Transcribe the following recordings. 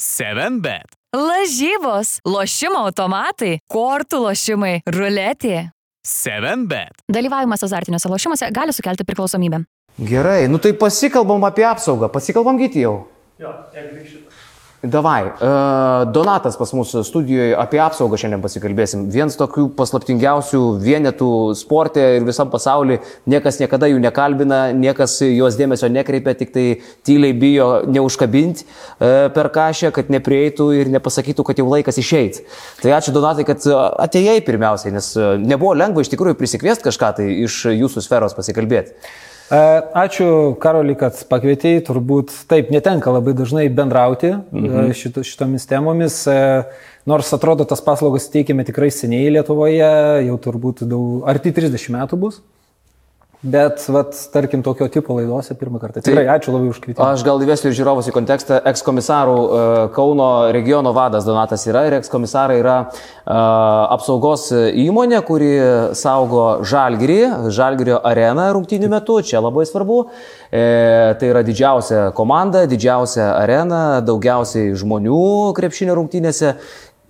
7bet. Lažybos, lošimo automatai, kortų lošimai, ruletė. 7bet. Dalyvavimas azartiniuose lošimuose gali sukelti priklausomybę. Gerai, nu tai pasikalbam apie apsaugą, pasikalbam gyti jau. Jo, jeigu reikšit. Davai, uh, Donatas pas mus studijoje apie apsaugą šiandien pasikalbėsim. Vienas tokių paslaptingiausių vienetų sportė ir visam pasaulyje. Niekas niekada jų nekalbina, niekas juos dėmesio nekreipia, tik tai tyliai bijo neužkabinti uh, per kažę, kad neprieitų ir nepasakytų, kad jau laikas išeiti. Tai ačiū Donatai, kad atėjai pirmiausiai, nes uh, nebuvo lengva iš tikrųjų prisikviesti kažką tai iš jūsų sferos pasikalbėti. E, Ačiū Karoli, kad pakvietėjai. Turbūt taip netenka labai dažnai bendrauti mhm. šito, šitomis temomis. E, Nors atrodo, tas paslaugas teikime tikrai seniai Lietuvoje, jau turbūt daug, arti 30 metų bus. Bet, vat, tarkim, tokio tipo laidose pirmą kartą. Tikrai ačiū labai už kvietimą. Aš gal įvesiu ir žiūrovus į kontekstą. Ekskomisarų uh, Kauno regiono vadas Donatas yra ir ekskomisarai yra uh, apsaugos įmonė, kuri saugo Žalgirį, Žalgirio areną rungtynių metu. Čia labai svarbu. E, tai yra didžiausia komanda, didžiausia arena, daugiausiai žmonių krepšinio rungtynėse.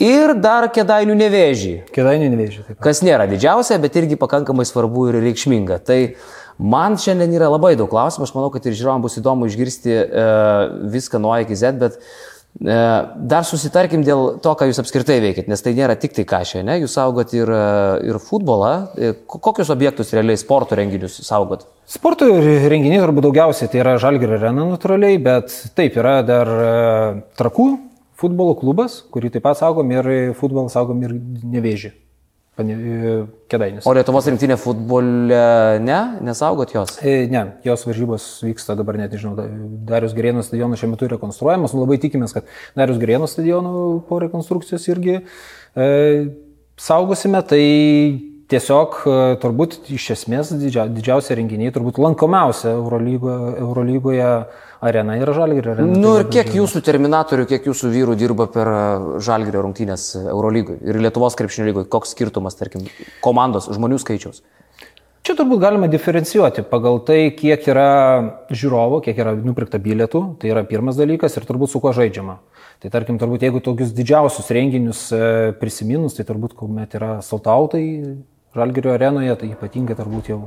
Ir dar kėdainių nevėžį. Kėdainių nevėžį. Taip. Kas nėra didžiausia, bet irgi pakankamai svarbu ir reikšminga. Tai man šiandien yra labai daug klausimų, aš manau, kad ir žiūrovam bus įdomu išgirsti e, viską nuo A iki Z, bet e, dar susitarkim dėl to, ką jūs apskritai veikit, nes tai nėra tik tai kažkai, ne? Jūs saugot ir, e, ir futbolą. E, kokius objektus realiai sporto renginius saugot? Sporto renginiai turbūt daugiausiai tai yra Žalgirio arena natūraliai, bet taip yra dar e, trakų futbolo klubas, kurį taip pat saugom ir futbolą saugom ir nevėžį. Kedainis. O Lietuvos rinktinė futbole ne, nesaugot jos? E, ne, jos varžybos vyksta dabar net nežinau, Darius Gerėno stadionas šiuo metu rekonstruojamas, nu, labai tikimės, kad Darius Gerėno stadiono po rekonstrukcijos irgi e, saugosime, tai tiesiog e, turbūt iš esmės didžia, didžiausia renginiai, turbūt lankomiausia Eurolygoje, Eurolygoje arena yra Žalgirio arena. Nu tai ir kiek jūsų terminatorių, kiek jūsų vyrų dirba per Žalgirio rungtynės Eurolygoje ir Lietuvos krepšinio lygoje, koks skirtumas, tarkim, komandos žmonių skaičiaus? Čia turbūt galima diferencijuoti pagal tai, kiek yra žiūrovo, kiek yra nupirkta bilietų, tai yra pirmas dalykas ir turbūt su kuo žaidžiama. Tai tarkim, turbūt jeigu tokius didžiausius renginius e, prisiminus, tai turbūt, kuomet yra saltautai Žalgirio arenoje, tai ypatingai turbūt jau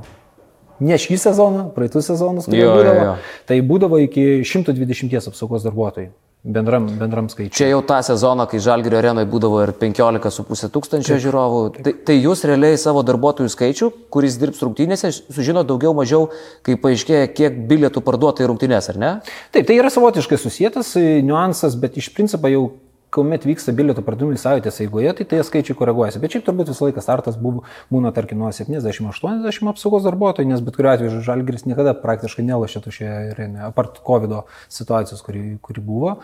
ne šį sezoną, praeitų sezonus, kurie būdavo, jo, jo. tai būdavo iki 120 apsaugos darbuotojų. Bendram, bendram skaičiui. Čia jau tą sezoną, kai Žalgirio arenoje būdavo ir 15,5 tūkstančio žiūrovų. Tai, tai jūs realiai savo darbuotojų skaičių, kuris dirbs rungtynėse, sužino daugiau mažiau, kai paaiškėja, kiek bilietų parduota į rungtynės, ar ne? Taip, tai yra savotiškai susijęs niuansas, bet iš principo jau kuomet vyksta bilietų pardavimai savaitės eigoje, tai tie skaičiai koreguojasi. Bet šiaip turbūt visą laiką startas buvo, būna, tarkim, nuo 70-80 apsaugos darbuotojų, nes bet kuriuo atveju Žalgiris niekada praktiškai nelošė šioje arenoje, apart COVID situacijos, kuri, kuri buvo.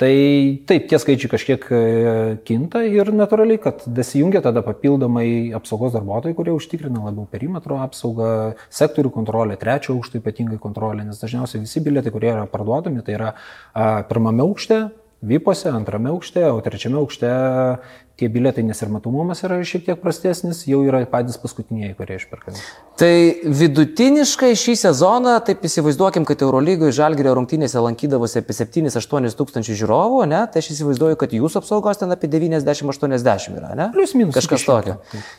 Tai taip, tie skaičiai kažkiek e, kinta ir natūraliai, kad dasijungia tada papildomai apsaugos darbuotojai, kurie užtikrina labiau perimetro apsaugą, sektorių kontrolę, trečio aukšto ypatingai kontrolę, nes dažniausiai visi bilietai, kurie yra parduodami, tai yra a, pirmame aukšte, Vypose, antrame aukšte, o trečiame aukšte tie bilietai, nes ir matomumas yra šiek tiek prastesnis, jau yra patys paskutiniai, kurie išperkami. Tai vidutiniškai šį sezoną, taip įsivaizduokim, kad Eurolygoje Žalgirio rungtynėse lankydavosi apie 7-8 tūkstančių žiūrovų, ne? tai aš įsivaizduoju, kad jūsų apsaugos ten apie 90-80 yra, ne? Plius minus. Kažkas tokio.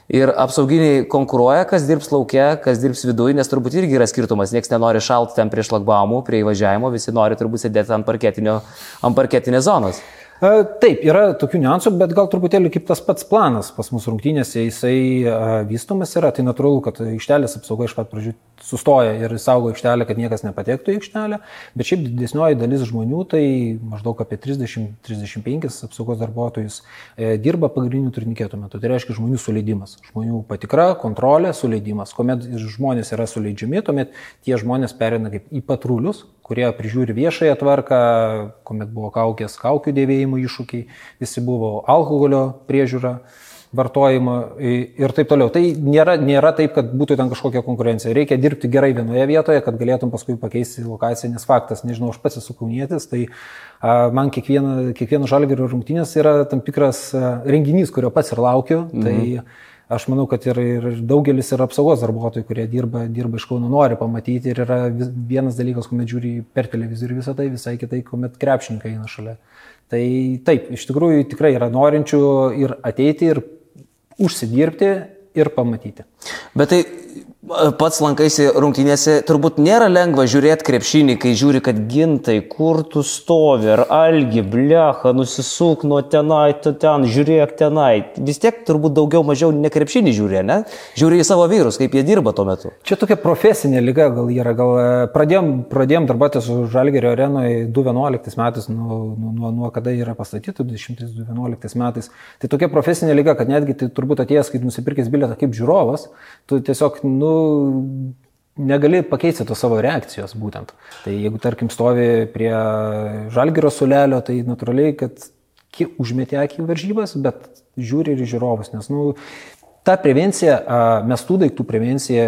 Ir apsauginiai konkuruoja, kas dirbs laukia, kas dirbs viduje, nes turbūt irgi yra skirtumas, niekas nenori šalti ten prie šlagbaumų, prie įvažiavimo, visi nori turbūt sėdėti ant, ant parketinės zonos. Taip, yra tokių niuansų, bet gal truputėlį kaip tas pats planas pas mūsų rungtynėse, jisai vystomas yra, tai natūralu, kad aikštelės apsauga iš pat pradžių sustoja ir saugo aikštelę, kad niekas nepatektų į aikštelę, bet šiaip didesnioji dalis žmonių, tai maždaug apie 30-35 apsaugos darbuotojus, e, dirba pagrindinių turnikėtų metu. Tai reiškia žmonių suleidimas, žmonių patikra, kontrolė, suleidimas. Kuomet žmonės yra suleidžiami, tuomet tie žmonės perina kaip į patrulius, kurie prižiūri viešąją tvarką, kuomet buvo kaukės, kaukių dėvėjimo iššūkiai, visi buvo alkoholio priežiūra vartojimo ir taip toliau. Tai nėra, nėra taip, kad būtų ten kažkokia konkurencija. Reikia dirbti gerai vienoje vietoje, kad galėtum paskui pakeisti lokaciją, nes faktas, nežinau, aš pats esu kaunietis, tai a, man kiekvieno, kiekvieno žalgerio rungtynės yra tam tikras a, renginys, kurio pats ir laukiu. Mhm. Tai aš manau, kad ir, ir daugelis yra apsaugos darbuotojų, kurie dirba, dirba iš Kauno, nori pamatyti ir yra vienas dalykas, kuomet žiūri per televizorių visą tai, visai kitai, kuomet krepšininkai eina šalia. Tai taip, iš tikrųjų tikrai yra norinčių ir ateiti, ir užsidirbti, ir pamatyti. Bet tai pats lankaisi rungtynėse, turbūt nėra lengva žiūrėti krepšinį, kai žiūri, kad gintai, kur tu stovi, ar algi, blecha, nusisuk nuo tenai, tu ten, žiūrėk tenai. Vis tiek turbūt daugiau mažiau ne krepšinį žiūri, ne? Žiūri į savo vyrus, kaip jie dirba tuo metu. Čia tokia profesinė lyga gal yra, gal e, pradėjom, pradėjom darboti su Žalgerio arenoje 2011 metais, nuo, nuo, nuo, nuo kada yra pastatyta, 2011 metais. Tai tokia profesinė lyga, kad netgi tai turbūt atėjęs, kai nusipirkęs bilietą kaip žiūrovas, tu tiesiog, nu, negali pakeisti to savo reakcijos būtent. Tai jeigu, tarkim, stovi prie žalgyro sulelio, tai natūraliai, kad užmetė akį varžybas, bet žiūri ir žiūrovus, nes, nu, ta prevencija, mestų daiktų prevencija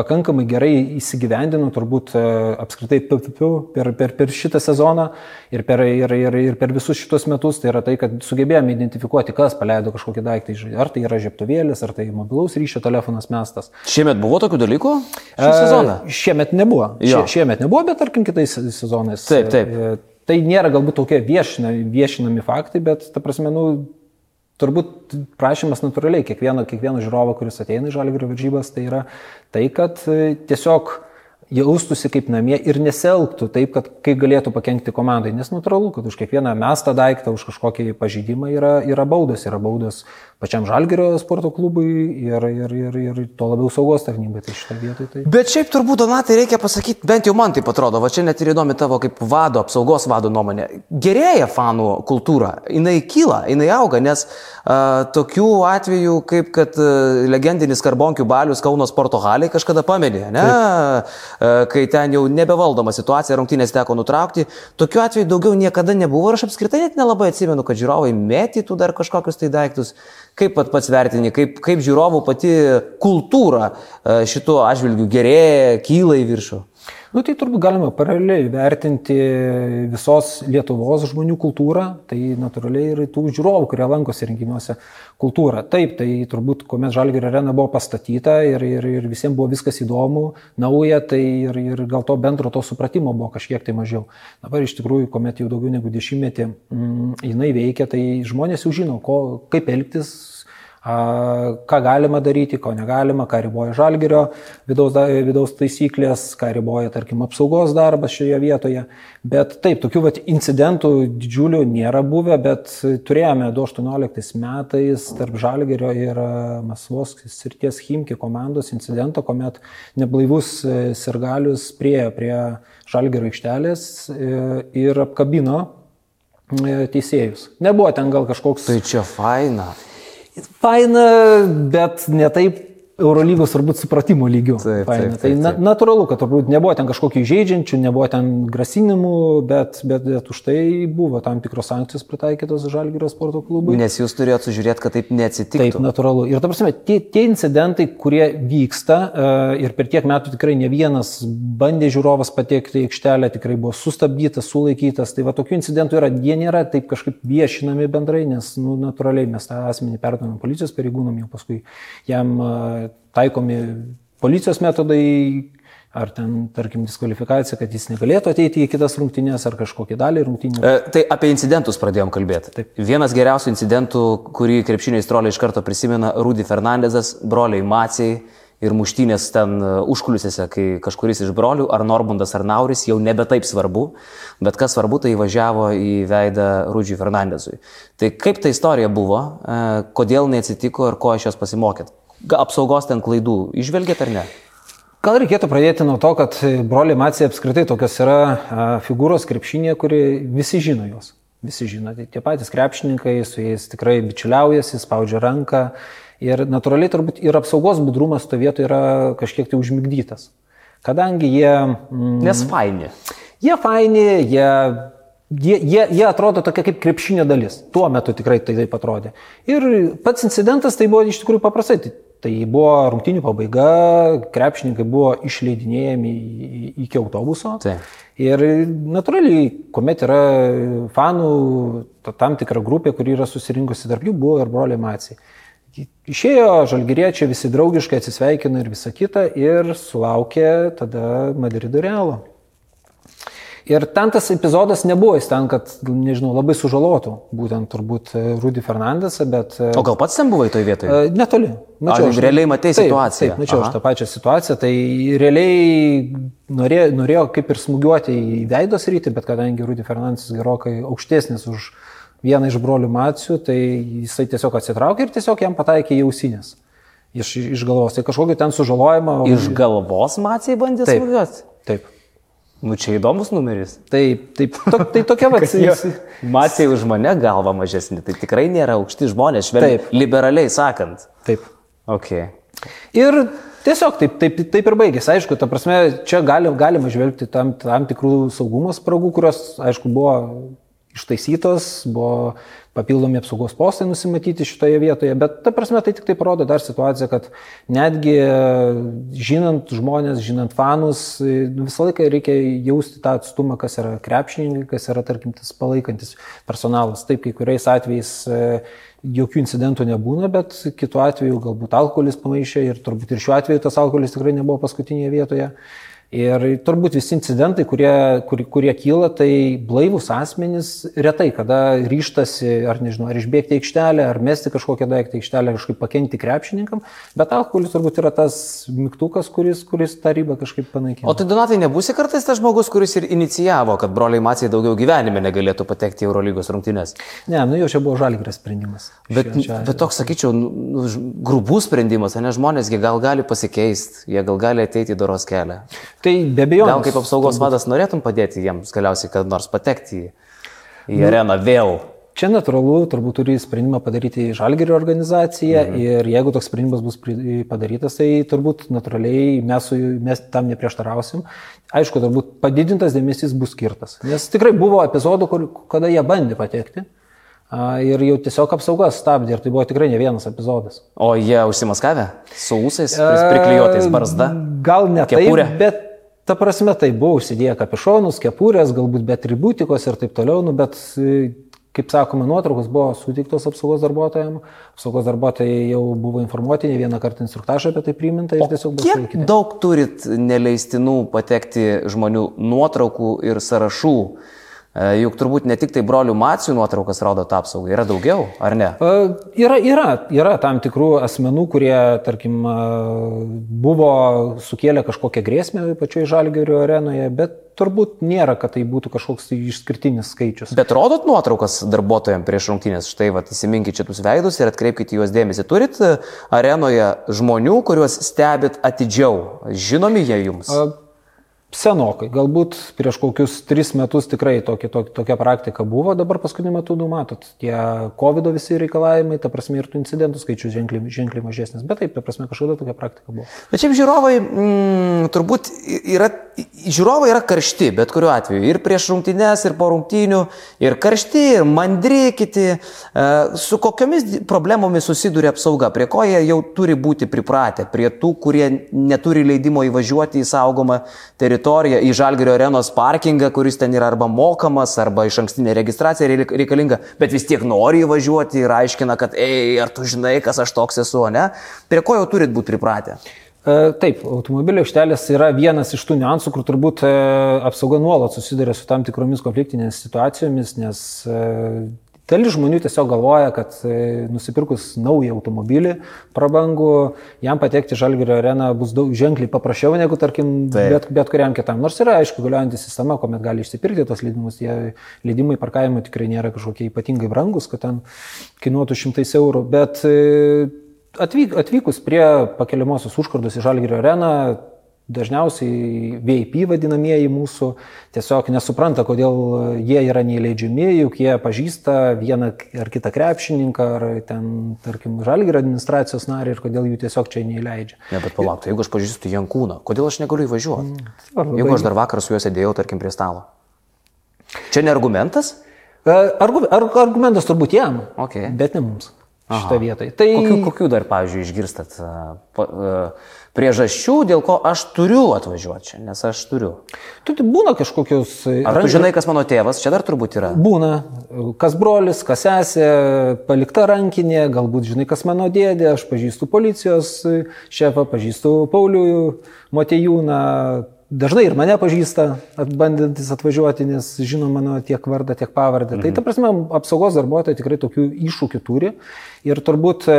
pakankamai gerai įsigyvendino turbūt e, apskritai per, per, per šitą sezoną ir per, ir, ir, ir per visus šitos metus. Tai yra tai, kad sugebėjome identifikuoti, kas paleido kažkokį daiktą. Ar tai yra žieptuvėlis, ar tai mobilaus ryšio telefonas mestas. Šiemet buvo tokių dalykų? Šį sezoną? E, šiemet nebuvo. Šie, šiemet nebuvo, bet tarkim kitais sezonais. Taip, taip. E, tai nėra galbūt tokie viešinami, viešinami faktai, bet, ta prasme, nu, turbūt prašymas natūraliai kiekvieno, kiekvieno žiūrovo, kuris ateina į žalgerio varžybas, tai yra tai, kad e, tiesiog jaustųsi kaip namie ir neselgtų taip, kad kai galėtų pakengti komandai. Nes natūralu, kad už kiekvieną mestą daiktą, už kažkokį pažydimą yra, yra baudas. Yra baudas pačiam Žalgerio sporto klubui ir, ir, ir, ir to labiau saugos tarnybai. Tai šitą vietą. Tai... Bet šiaip turbūt, Donatai, reikia pasakyti, bent jau man tai atrodo, va čia net ir įdomi tavo kaip vado, apsaugos vado nuomonė. Gerėja fanų kultūra, jinai kyla, jinai auga, nes uh, tokių atvejų, kaip kad uh, legendinis karbonkių balius Kauno sporto haliai kažkada paminė, ne? Taip. Uh, kai ten jau nebevaldoma situacija, rungtynės teko nutraukti. Tokių atvejų daugiau niekada nebuvo ir aš apskritai net nelabai atsimenu, kad žiūrovai mėtytų dar kažkokius tai daiktus. Kaip pat pats vertini, kaip, kaip žiūrovų pati kultūra e, šituo atžvilgiu gerėja, kyla į viršų? Nu, tai turbūt galima paraleliai vertinti visos Lietuvos žmonių kultūrą, tai natūraliai ir tų žiūrovų, kurie lankosi renginiuose kultūrą. Taip, tai turbūt, kuomet Žalgirio arena buvo pastatyta ir, ir, ir visiems buvo viskas įdomu, nauja, tai ir, ir gal to bendro to supratimo buvo kažkiek tai mažiau. Dabar iš tikrųjų, kuomet jau daugiau negu dešimtmetį mm, jinai veikia, tai žmonės jau žino, ko, kaip elgtis ką galima daryti, ko negalima, ką riboja žalgerio vidaus, vidaus taisyklės, ką riboja, tarkim, apsaugos darbas šioje vietoje. Bet taip, tokių vat, incidentų didžiulių nėra buvę, bet turėjome 2018 metais tarp žalgerio ir Masvos srities Himki komandos incidento, kuomet neblaivus e, sirgalius priejo prie žalgerio aikštelės e, ir apkabino e, teisėjus. Nebuvo ten gal kažkoks... Tai čia faina. Faina, bet ne taip Eurolygos turbūt supratimo lygių. Taip, taip, taip, taip. Tai na, natūralu, kad turbūt nebuvo ten kažkokių žaidžiančių, nebuvo ten grasinimų, bet, bet, bet už tai buvo tam tikros sankcijos pritaikytos Žalgirio sporto klubui. Nes jūs turėjote sužiūrėti, kad taip neatsitiktų. Taip, natūralu. Ir ta prasme, tie, tie incidentai, kurie vyksta uh, ir per tiek metų tikrai ne vienas bandė žiūrovas patekti į aikštelę, tikrai buvo sustabdytas, sulaikytas. Tai va tokių incidentų yra, jie nėra taip kažkaip viešinami bendrai, nes nu, natūraliai mes tą asmenį perdavėme policijos pareigūnam, jau paskui jam uh, taikomi policijos metodai, ar ten, tarkim, diskvalifikacija, kad jis negalėtų ateiti į kitas rungtynės ar kažkokią dalį rungtynių. E, tai apie incidentus pradėjom kalbėti. Taip. Vienas geriausių incidentų, kurį krepšinio įstroliai iš karto prisimena, Rudy Fernandezas, broliai Macijai ir muštynės ten e, užkulisėse, kai kažkuris iš brolių, ar Normundas, ar Nauris, jau nebe taip svarbu, bet kas svarbu, tai važiavo į veidą Rudžiui Fernandezui. Tai kaip ta istorija buvo, e, kodėl neatsitiko ir ko iš jos pasimokėt? Apsaugos ten klaidų išvelgėt ar ne? Gal reikėtų pradėti nuo to, kad broliai Macija apskritai tokios yra figūros krepšinėje, kuri visi žino jos. Visi žino, tai tie patys krepšininkai, su jais tikrai bičiuliaujasi, spaudžia ranką. Ir natūraliai turbūt ir apsaugos budrumas to vietoje yra kažkiek tai užmigdytas. Kadangi jie... Mm, Nes faini. Jie faini, jie Jie, jie, jie atrodo tokia kaip krepšinio dalis. Tuo metu tikrai tai taip atrodė. Ir pats incidentas tai buvo iš tikrųjų paprastai. Tai, tai buvo rungtinių pabaiga, krepšininkai buvo išleidinėjami iki autobuso. Tai. Ir natūraliai, kuomet yra fanų, tam tikra grupė, kuri yra susirinkusi tarp jų, buvo ir broliai Macijai. Išėjo žalgyriečiai, visi draugiškai atsisveikino ir visa kita ir sulaukė tada Madrido Realo. Ir ten tas epizodas nebuvo jis ten, kad, nežinau, labai sužalotų, būtent turbūt e, Rudy Fernandesą, bet... e, O gal pats ten buvai toje vietoje? Netoli. Ar realiai matei taip, situaciją? Taip, mačiau Aha. aš tą pačią situaciją. Tai realiai norėjo, norėjo kaip ir smūgiuoti į veidos rytį, bet kadangi Rudy Fernandes gerokai aukštesnis už vieną iš brolių Macijų, tai jisai tiesiog atsitraukė ir tiesiog jam pataikė į ausinės. Iš, iš galvos. Tai kažkokio ten sužalojimo. Iš galvos macijai bandė Taip. smūgiuoti? Taip. Nu čia įdomus numeris. Taip, taip, to, tai tokia va. Macijai už mane galva mažesnė, tai tikrai nėra aukšti žmonės, švelniai, liberaliai sakant. Taip. Okay. Ir tiesiog taip, taip, taip ir baigėsi. Aišku, ta prasme, čia gali, galima žvelgti tam, tam tikrų saugumo spragų, kurios, aišku, buvo ištaisytos, buvo papildomi apsaugos postai nusimatyti šitoje vietoje, bet ta prasme tai tik tai parodo dar situaciją, kad netgi žinant žmonės, žinant fanus, visą laiką reikia jausti tą atstumą, kas yra krepšininkai, kas yra, tarkim, tas palaikantis personalas. Taip, kai kuriais atvejais e, jokių incidentų nebūna, bet kitu atveju galbūt alkoholis pamaišė ir turbūt ir šiuo atveju tas alkoholis tikrai nebuvo paskutinėje vietoje. Ir turbūt visi incidentai, kurie, kur, kurie kyla, tai blaivus asmenys retai kada ryštasi, ar nežinau, ar išbėgti aikštelę, ar mesti kažkokią daiktą aikštelę, kažkaip pakengti krepšininkam, bet alkoholis turbūt yra tas mygtukas, kuris, kuris tą ribą kažkaip panaikina. O tai Donatai nebūsi kartais tas žmogus, kuris ir inicijavo, kad broliai Macijai daugiau gyvenime negalėtų patekti į Eurolygos rungtynės. Ne, nu jau čia buvo žalgras sprendimas. Bet, čia, bet toks, sakyčiau, nu, nu, grubus sprendimas, ne žmonėsgi gal gali pasikeisti, jie gal gali ateiti į doros kelią. Tai be abejo. Gal kaip apsaugos vadas norėtum padėti jiems galiausiai, kad nors patekti į, į areną vėl. Čia natūralu, turbūt turi sprendimą padaryti žalgerio organizacija mhm. ir jeigu toks sprendimas bus padarytas, tai turbūt natūraliai mes, su, mes tam neprieštarausim. Aišku, turbūt padidintas dėmesys bus skirtas. Nes tikrai buvo epizodų, kur, kada jie bandė patekti ir jau tiesiog apsaugas stabdė ir tai buvo tikrai ne vienas epizodas. O jie užsimaskavę su ūsais, priklijuotais barzda. Gal ne Kepurė. taip, bet ta prasme tai buvo užsidėję kapišonus, kepurės, galbūt be atributikos ir taip toliau, nu, bet, e, kaip sakoma, nuotraukos buvo suteiktos apsaugos darbuotojams, apsaugos darbuotojai jau buvo informuoti, ne vieną kartą instruktažą apie tai priminta ir tiesiog buvo Kiek sulaikyti. daug turit neleistinų patekti žmonių nuotraukų ir sąrašų? E, Juk turbūt ne tik tai brolių Macijų nuotraukas rodo tą apsaugą, yra daugiau, ar ne? A, Yra, yra, yra tam tikrų asmenų, kurie, tarkim, a, buvo sukėlę kažkokią grėsmę pačioje Žalgerio arenoje, bet turbūt nėra, kad tai būtų kažkoks išskirtinis skaičius. Bet rodot nuotraukas darbuotojams prieš rungtynės, štai, va, įsiminkit šitus veidus ir atkreipkite juos dėmesį. Turit e, arenoje žmonių, kuriuos stebit atidžiau, žinomi jie jums? A, Senokai, galbūt prieš kokius tris metus tikrai tokia, tokia, tokia praktika buvo, dabar paskutiniu metu, nu matot, tie COVID visi reikalavimai, ta prasme ir tų incidentų skaičius ženkliai, ženkliai mažesnis, bet taip, ta prasme kažkada tokia praktika buvo. Bet šiaip žiūrovai, mm, turbūt yra, žiūrovai yra karšti, bet kuriuo atveju. Ir prieš rungtynes, ir po rungtynių, ir karšti, ir mandri kiti. E, Su kokiamis problemomis susiduria apsauga, prie ko jie jau turi būti pripratę, prie tų, kurie neturi leidimo įvažiuoti į saugomą teritoriją, į Žalgerio arenos parkingą, kuris ten yra arba mokamas, arba iš ankstinė registracija reik- reikalinga, bet vis tiek nori įvažiuoti ir aiškina, kad, ei, ar tu žinai, kas aš toks esu, ne? Prie ko jau turit būti pripratę? E, Taip, automobilio aikštelės yra vienas iš tų niuansų, kur turbūt e, apsauga nuolat susiduria su tam tikromis konfliktinėmis situacijomis, nes e, dalis žmonių tiesiog galvoja, kad e, nusipirkus naują automobilį prabangų, jam patekti Žalgirio areną bus daug ženkliai paprasčiau negu, tarkim, Taip. bet, bet kuriam kitam. Nors yra, aišku, galiojanti sistema, kuomet gali išsipirkti tos leidimus, tie leidimai parkavimo tikrai nėra kažkokie ypatingai brangus, kad ten kainuotų šimtais eurų, bet e, atvyk, atvykus prie pakeliamosios užkardos į Žalgirio areną, dažniausiai VIP vadinamieji mūsų tiesiog nesupranta, kodėl jie yra neįleidžiami, juk jie pažįsta vieną ar kitą krepšininką, ar ten, tarkim, Žalgirio administracijos narį ir kodėl jų tiesiog čia neįleidžia. Ne, bet palauk, tai jeigu aš pažįstu Jankūną, kodėl aš negaliu įvažiuoti? va, labai- Jeigu aš dar vakar su juo sėdėjau, tarkim, prie stalo. Čia ne argumentas? E, Argu, ar, argumentas turbūt jam, Ok. bet ne mums šitą vietą. Tai Kokių, kokių dar, pavyzdžiui, išgirstat a, pa, a, priežasčių, dėl ko aš turiu atvažiuoti čia, nes aš turiu. tu, tai būna kažkokios... Ar tu žinai, kas mano tėvas, čia dar turbūt yra? Būna, kas brolis, kas sesė, palikta rankinė, galbūt žinai, kas mano dėdė, aš pažįstu policijos šefą, pažįstu Paulių Motejūną, dažnai ir mane pažįsta, bandantis atvažiuoti, nes žino mano tiek vardą, tiek pavardę. Mhm. Tai ta prasme, apsaugos darbuotojai tikrai tokių iššūkių turi. Ir turbūt e,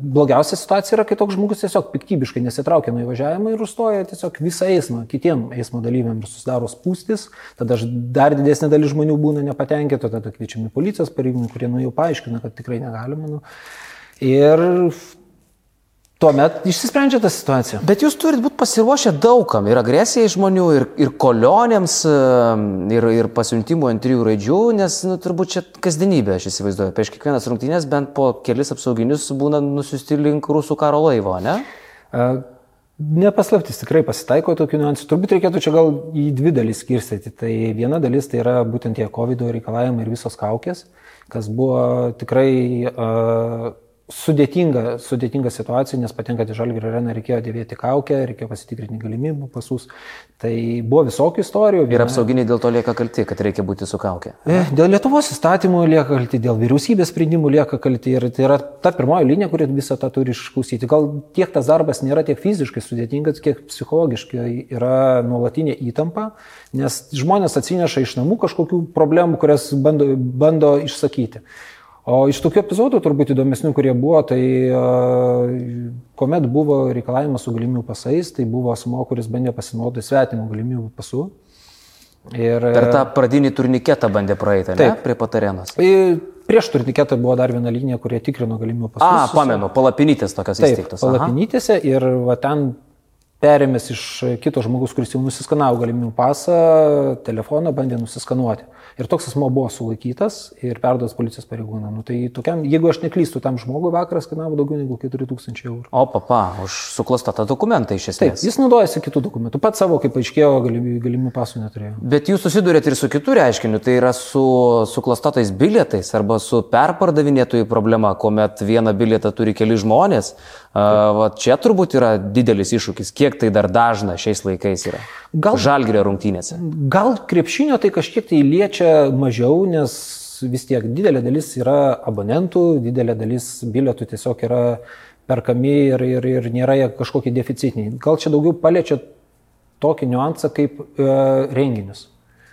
blogiausia situacija yra, kai toks žmogus tiesiog piktybiškai nesitraukia nuo įvažiavimo ir užstoja tiesiog visą eismą, kitiem eismo dalyviam ir susidaro spūstis, tada dar didesnė dalis žmonių būna nepatenkinti, tada kviečiami policijos pareigūnai, kurie nu jau paaiškina, kad tikrai negalima. Nu. Ir tuomet išsisprendžia ta situacija. Bet jūs turite būti pasiruošę daugam ir agresijai žmonių, ir, ir kolionėms, ir, ir pasiuntimų ant trijų raidžių, nes nu, turbūt čia kasdienybė, aš įsivaizduoju. Prieš kiekvienas rungtynės bent po kelis apsauginius būna nusiusti link rusų karo laivo, ne? Nepaslaptis, tikrai pasitaiko tokių niuansų. Turbūt reikėtų čia gal į dvi dalis skirstyti. Tai viena dalis tai yra būtent tie COVID reikalavimai ir visos kaukės, kas buvo tikrai uh, sudėtinga, sudėtinga situacija, nes patenkant į Žalgirio areną reikėjo dėvėti kaukę, reikėjo pasitikrinti galimybių pasus. Tai buvo visokių istorijų. Ir apsauginiai dėl to lieka kalti, kad reikia būti su kaukė. E, dėl Lietuvos įstatymų lieka kalti, dėl vyriausybės sprendimų lieka kalti. Ir tai yra ta pirmoji linija, kuri visą tą turi išklausyti. Gal tiek tas darbas nėra tiek fiziškai sudėtingas, kiek psichologiškai yra nuolatinė įtampa, nes žmonės atsineša iš namų kažkokių problemų, kurias bando, bando išsakyti. O iš tokių epizodų turbūt įdomesnių, kurie buvo, tai kuomet buvo reikalavimas su galimybių pasais, tai buvo asmo, kuris bandė pasinaudoti svetimų galimybių pasų. Ir, per tą pradinį turniketą bandė praeiti, ne? Prie patarenos. Prieš turniketą buvo dar viena linija, kurie tikrino galimybių pasus. A, pamenu, palapinytės tokios įsteigtos. Palapinytėse ir va, ten perėmės iš kito žmogus, kuris jau nusiskanavo galimybių pasą, telefoną bandė nusiskanuoti. Ir toks asmo buvo sulaikytas ir perduotas policijos pareigūnam. Nu, tai tokiam, jeigu aš neklystu, tam žmogui vakaras kainavo daugiau negu 4000 eurų. O papa, už suklastotą dokumentą iš esmės. Taip, jis naudojasi kitų dokumentų. Pats savo, kaip aiškėjo, galimybių pasų neturėjo. Bet jūs susidurėt ir su kitų reiškiniu, tai yra su suklastotais bilietais arba su perpardavinėtojų problema, kuomet vieną bilietą turi keli žmonės. Va, čia turbūt yra didelis iššūkis, kiek tai dar dažna šiais laikais yra. Gal žalgerio rungtynėse. Gal krepšinio tai kažkiek tai liečia mažiau, nes vis tiek didelė dalis yra abonentų, didelė dalis bilietų tiesiog yra perkami ir, ir, ir nėra jie kažkokie deficitiniai. Gal čia daugiau paliečia tokį niuansą kaip e, renginius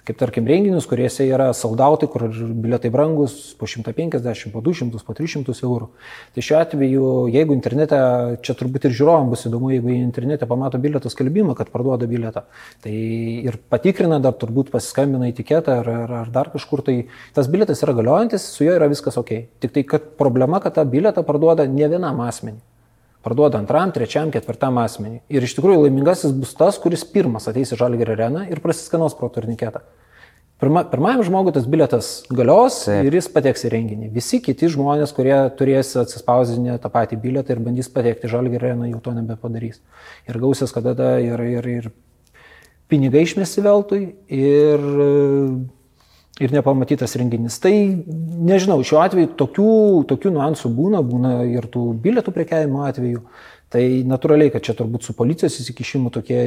kaip tarkim renginius, kuriuose yra saldautai, kur bilietai brangus po 150, po 200, po 300 eurų. Tai šiuo atveju, jeigu internete, čia turbūt ir žiūrovam bus įdomu, jeigu internete pamato bilietų skelbimą, kad parduoda bilietą, tai ir patikrina, dar turbūt pasiskambina etiketą ar, ar, ar dar kažkur, tai tas bilietas yra galiojantis, su juo yra viskas ok. Tik tai, kad problema, kad tą bilietą parduoda ne vienam asmeniui parduoda antram, trečiam, ketvirtam asmeniui. Ir iš tikrųjų laimingasis bus tas, kuris pirmas ateis į Žalgėrį areną ir prasiskanos pro turniketą. Pirma, pirmajam žmogui tas biletas galios Taip. ir jis pateks į renginį. Visi kiti žmonės, kurie turės atsispausinę tą patį biletą ir bandys patekti žalgį areną, jau to nebepadarys. Ir gausias, kad tada ir, ir, ir pinigai išmesti veltui ir, ir nepamatytas renginys. Tai nežinau, šiuo atveju tokių, tokių nuansų būna, būna ir tų bilietų prekiavimo atveju. Tai natūraliai, kad čia turbūt su policijos įsikišimu tokie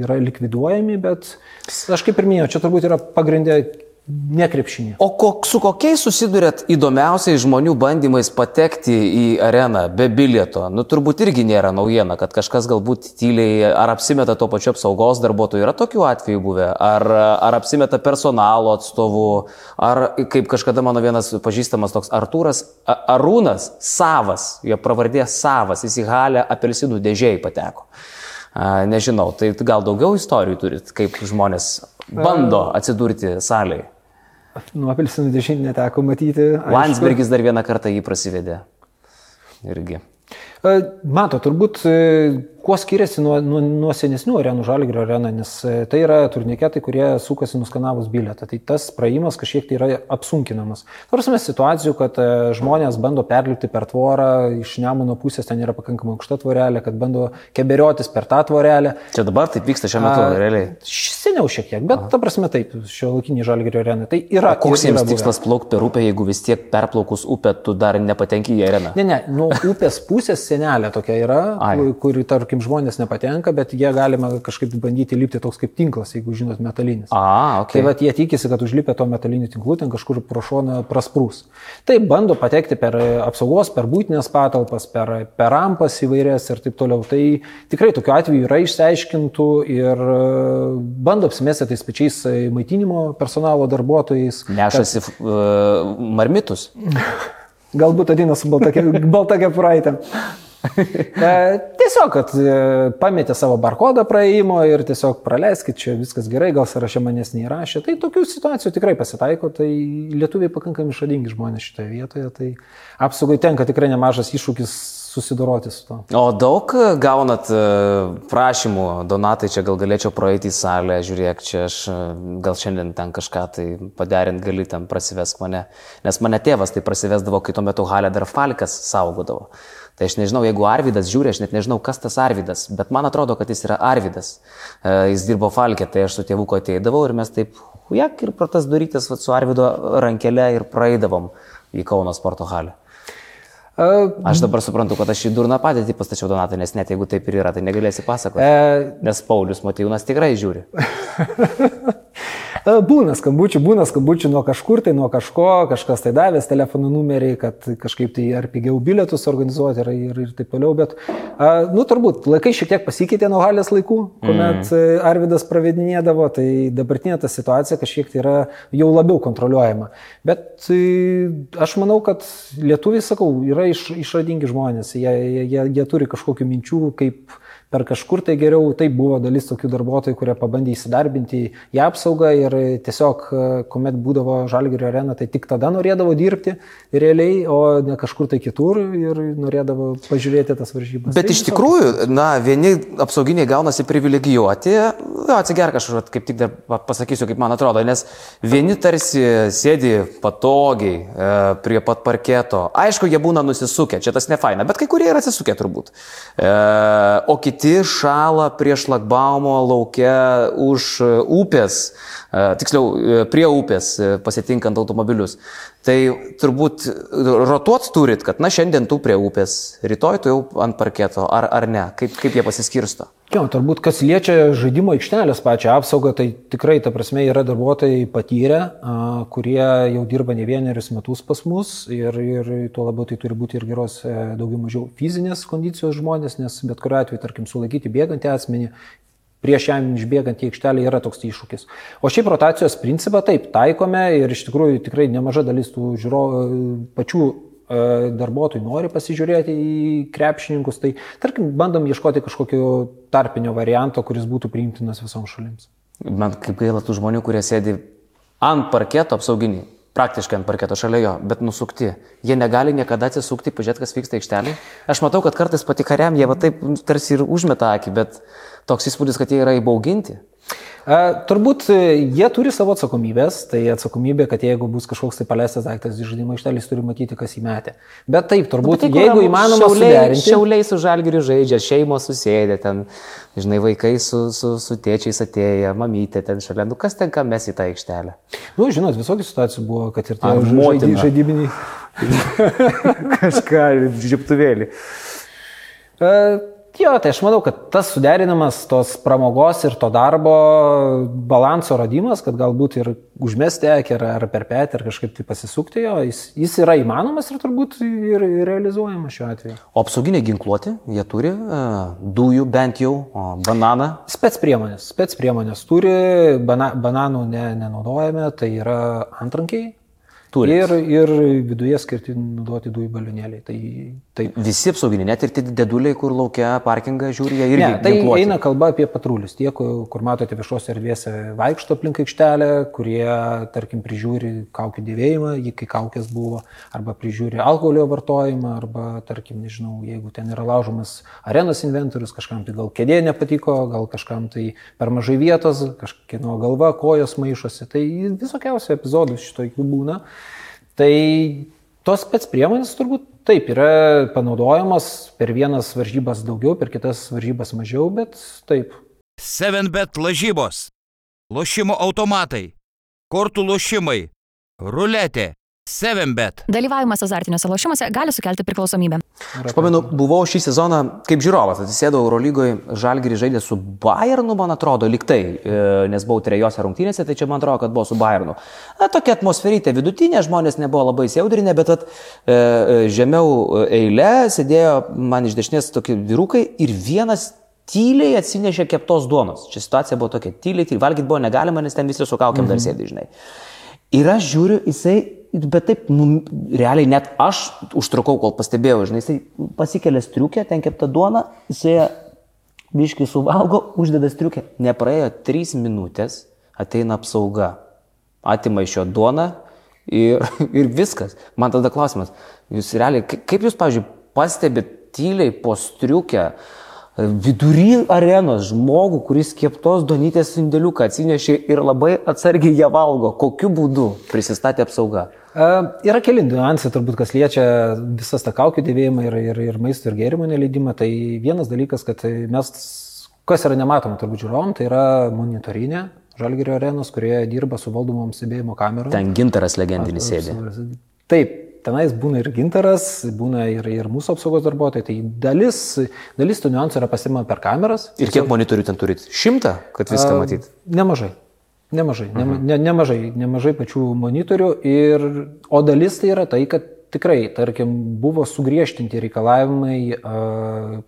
yra likviduojami, bet aš kaip ir minėjau, čia turbūt yra pagrindė nekrepšinė. O kok, su kokiais susidurėt įdomiausiais žmonių bandymais patekti į areną be bilieto? Nu, turbūt irgi nėra naujiena, kad kažkas galbūt tyliai ar apsimeta to pačiu apsaugos darbuotoju. Yra tokių atvejų buvę? Ar, ar apsimeta personalo atstovu? Ar kaip kažkada mano vienas pažįstamas toks Artūras Arūnas Savas, jo pravardė Savas, jis į halę apelsinų dėžiai pateko. Nežinau, tai gal daugiau istorijų turit, kaip žmonės bando atsidurti salėje? Nu, apelsinų dešinį neteko matyti. Aišku. Landsbergis dar vieną kartą jį prasivedė. Irgi. Mato, turbūt kuo skiriasi nuo, nuo, nuo senesnių arenų Žalgrio areną, nes e, tai yra turniketai, kurie sukasi nuskanavus bilietą. Tai tas praėjimas kažkiek tai yra apsunkinamas. Tarsi situacijų, kad e, žmonės bando perlipti per tvorą, iš Nemuno pusės ten yra pakankamai aukšta tvorelė, kad bando keberiotis per tą tvorelę. Čia dabar taip vyksta šiuo metu, A, realiai. Seniau šiek tiek, bet Aha. ta prasme taip, šio laikinį Žalgrio areną. Tai yra. O koks jiems tikslas plaukti per upę, jeigu vis tiek perplaukus upę tu dar nepatenki į areną? Ne, ne, nuo upės pusės sienelė tokia yra, Ai. kur, kur, tarkim, žmonės nepatenka, bet jie galima kažkaip bandyti lipti toks kaip tinklas, jeigu žinot, metalinis. A, ok. Tai va, jie tikisi, kad užlipę to metaliniu tinklu ten kažkur pro šoną prasprūs. Tai bando patekti per e, apsaugos, per būtinės patalpas, per, per rampas įvairias ir taip toliau. Tai tikrai tokiu atveju yra išsiaiškintų ir e, bando apsimesti tais pačiais e, maitinimo personalo darbuotojais. Nešasi uh, marmitus. Galbūt ateina su balta kepuraitė. E, tiesiog, kad e, pametė savo barkodą praėjimo ir tiesiog praleiskit, čia viskas gerai, gal sąraše manęs neįrašė. Tai tokių situacijų tikrai pasitaiko, tai lietuviai pakankamai šadingi žmonės šitoje vietoje, tai apsaugai tenka tikrai nemažas iššūkis susidoroti su to. O daug e, gaunat e, prašymų, Donatai, čia gal galėčiau praeiti į salę, žiūrėk, čia aš e, gal šiandien ten kažką tai paderint gali, ten prasivesk mane. Nes mane tėvas tai prasivesdavo, kai tuo metu Halė dar Falkas saugodavo. Tai aš nežinau, jeigu Arvidas žiūri, aš net nežinau, kas tas Arvidas, bet man atrodo, kad jis yra Arvidas. Jis dirbo Falkė, tai aš su tėvuku ateidavau ir mes taip, hujak ir pro tas durytis vat, su Arvido rankelė ir praeidavom į Kauno sporto halę. E, Aš dabar suprantu, kad aš į durną padėtį pastačiau Donatą, nes net jeigu taip ir yra, tai negalėsi pasakoti. E, Nes Paulius Matijūnas tikrai žiūri. E, Būna skambučių, būna skambučių nuo kažkur, tai nuo kažko, kažkas tai davęs telefonų numerį, kad kažkaip tai ar pigiau bilietus organizuoti ir, ir, ir taip toliau, bet, a, nu, turbūt laikai šiek tiek pasikeitė nuo halės laikų, kuomet mm. Arvidas pravedinėdavo, tai dabartinė ta situacija kažkiek tai yra jau labiau kontroliuojama. Bet e, aš manau, kad lietuviai, sakau, yra iš, išradingi žmonės, jie, jie, jie, jie turi kažkokių minčių, kaip per kažkur tai geriau, tai buvo dalis tokių darbuotojų, kurie pabandė įsidarbinti į apsaugą ir tiesiog, e, kuomet būdavo Žalgirio arena, tai tik tada norėdavo dirbti realiai, o ne kažkur tai kitur ir norėdavo pažiūrėti tas varžybas. Bet Tai iš tikrųjų, na, vieni apsauginiai gaunasi privilegijuoti, atsigerk aš kaip tik dar pa- pasakysiu, kaip man atrodo, nes vieni tarsi sėdi patogiai e, prie pat parketo. Aišku, jie būna nusisukę, čia tas nefaina, bet kai kurie yra atsisukę turbūt. E, o kiti šala prie šlagbaumo laukia už e, upės, tiksliau, e, prie upės e, pasitinkant automobilius. Tai turbūt rotuot turit, kad, na, šiandien tu prie upės, rytoj tu jau ant parketo, ar, ar ne, kaip, kaip jie pasiskirsto. Jo, turbūt kas liečia žaidimo aikštelės pačią apsaugą, tai tikrai, ta prasme, yra darbuotojai patyrę, kurie jau dirba ne vienerius metus pas mus ir, ir tuo labiau tai turi būti ir geros, e, daugiau mažiau fizinės kondicijos žmonės, nes bet kuriuo atveju, tarkim, sulaikyti bėgantį asmenį, prieš jam išbėgant į aikštelę yra toks iššūkis. O šiaip rotacijos principą taip taikome ir iš tikrųjų tikrai nemaža dalis tų žiūrovų pačių e, darbuotojų nori pasižiūrėti į krepšininkus, tai tarkim bandom ieškoti kažkokio tarpinio varianto, kuris būtų priimtinas visoms šalims. Man kaip gaila tų žmonių, kurie sėdi ant parketo apsauginiai, praktiškai ant parketo šalia jo, bet nusukti. Jie negali niekada atsisukti, pažiūrėti, kas vyksta aikštelėje. Aš matau, kad kartais pati kariam jie va taip tarsi ir užmeta akį, bet toks įspūdis, kad jie yra įbauginti. Turbūt e, jie turi savo atsakomybės, tai atsakomybė, kad jeigu bus kažkoks tai paleistas daiktas iš žaidimo aikštelės, turi matyti, kas įmetė. Bet taip, turbūt, Tai jeigu įmanoma šiauliai, suderinti. šiauliai su žalgiriu žaidžia, šeimos susėdė ten, žinai, vaikai su, su, su tėčiais atėję, mamytė ten šalia, nu kas ten ką mes į tą aikštelę. Nu, žinot, visokių situacijų buvo, kad ir tie žaidi- žaidybiniai. Kažką, žiptuvėlį. E, Jo, tai aš manau, kad tas suderinamas tos pramogos ir to darbo balanso radimas, kad galbūt ir užmesti akį ar, ar per petį ar kažkaip tai pasisukti jo, jis, jis yra įmanomas ir turbūt ir, ir realizuojamas šiuo atveju. O apsauginiai ginkluoti, jie turi uh, dujų bent jau, o bananą. Spets priemonės. Spets priemonės turi, bana, bananų ne, nenaudojame, tai yra antrankiai. Turit. Ir, ir viduje skirti naudoti dujų balionėliai. Tai, tai Visi apsauginiai, net ir tie deduliai, kur laukia parkingą žiūri, jie irgi Ne, tai ginkluoti. eina kalba apie patrulius. Tie, kur, kur matote viešuose erdvėse vaikšto aplink aikštelę, kurie, tarkim, prižiūri kaukių dėvėjimą, kai kaukės buvo, arba prižiūri alkoholio vartojimą, arba, tarkim, nežinau, jeigu ten yra laužomas arenos inventorius, kažkam tai gal kėdė nepatiko, gal kažkam tai per mažai vietos, kažkieno galva, kojos maišosi. Tai visokiausių epizodų šito jų būna. Tai tos spets priemonės turbūt taip yra panaudojamos per vienas varžybas daugiau, per kitas varžybas mažiau, bet taip. 7bet lažybos, lošimo automatai, kortų lošimai, ruletė, 7bet. Dalyvavimas azartiniuose lošimuose gali sukelti priklausomybę. Aš pamenu, buvau šį sezoną kaip žiūrovas, atsisėdau Eurolygoje, Žalgirį žaidė su Bayernu, man atrodo, liktai, e, nes buvau trejose rungtynėse, tai čia man atrodo, kad buvo su Bayernu. Na, tokia atmosferytė vidutinė, žmonės nebuvo labai siaudrinė, bet at, e, e, žemiau eilė sėdėjo man iš dešinės tokie vyrukai ir vienas tyliai atsinešė keptos duonos. Čia situacija buvo tokia, tyliai, tyliai, valgyti buvo negalima, nes ten visi su kaukiam dar sėdi, žinai. Ir aš žiūriu, jisai, bet taip, nu, realiai net aš užtrukau, kol pastebėjau, žinai, jisai pasikelia striukę, ten kepta duona, jisai biškai suvalgo, uždeda striukę. Nepraėjo trys minutės, ateina apsauga, atima iš jo duoną ir, ir viskas. Man tada klausimas, jūs realiai, ka- kaip jūs, pavyzdžiui, pastebit tyliai po striukę, vidury arenos žmogų, kuris keptos donytės sindėliuką atsinešė ir labai atsargiai ją valgo. Kokiu būdu prisistatė apsauga? E, Yra keli niuansai, turbūt, kas liečia visas tą kaukių dėvėjimą ir, ir, ir maisto ir gėrimų neleidimą. Tai vienas dalykas, kad mes, kas yra nematoma turbūt žiūrovom, tai yra monitorinė Žalgirio arenos, kurioje dirba su valdomom stebėjimo kamerom. Ten gintaras legendinis sėdi. Taip, tenais būna ir gintaras, būna ir, ir mūsų apsaugos darbuotojai. Tai dalis, dalis tų niuansų yra pasimama per kameras. Ir kiek monitorių ten turit? Šimtą, kad viską matyt. Nemažai. Nemažai, nema, ne, nemažai, nemažai pačių monitorių, ir, o dalis tai yra tai, kad tikrai, tarkim, buvo sugriežtinti reikalavimai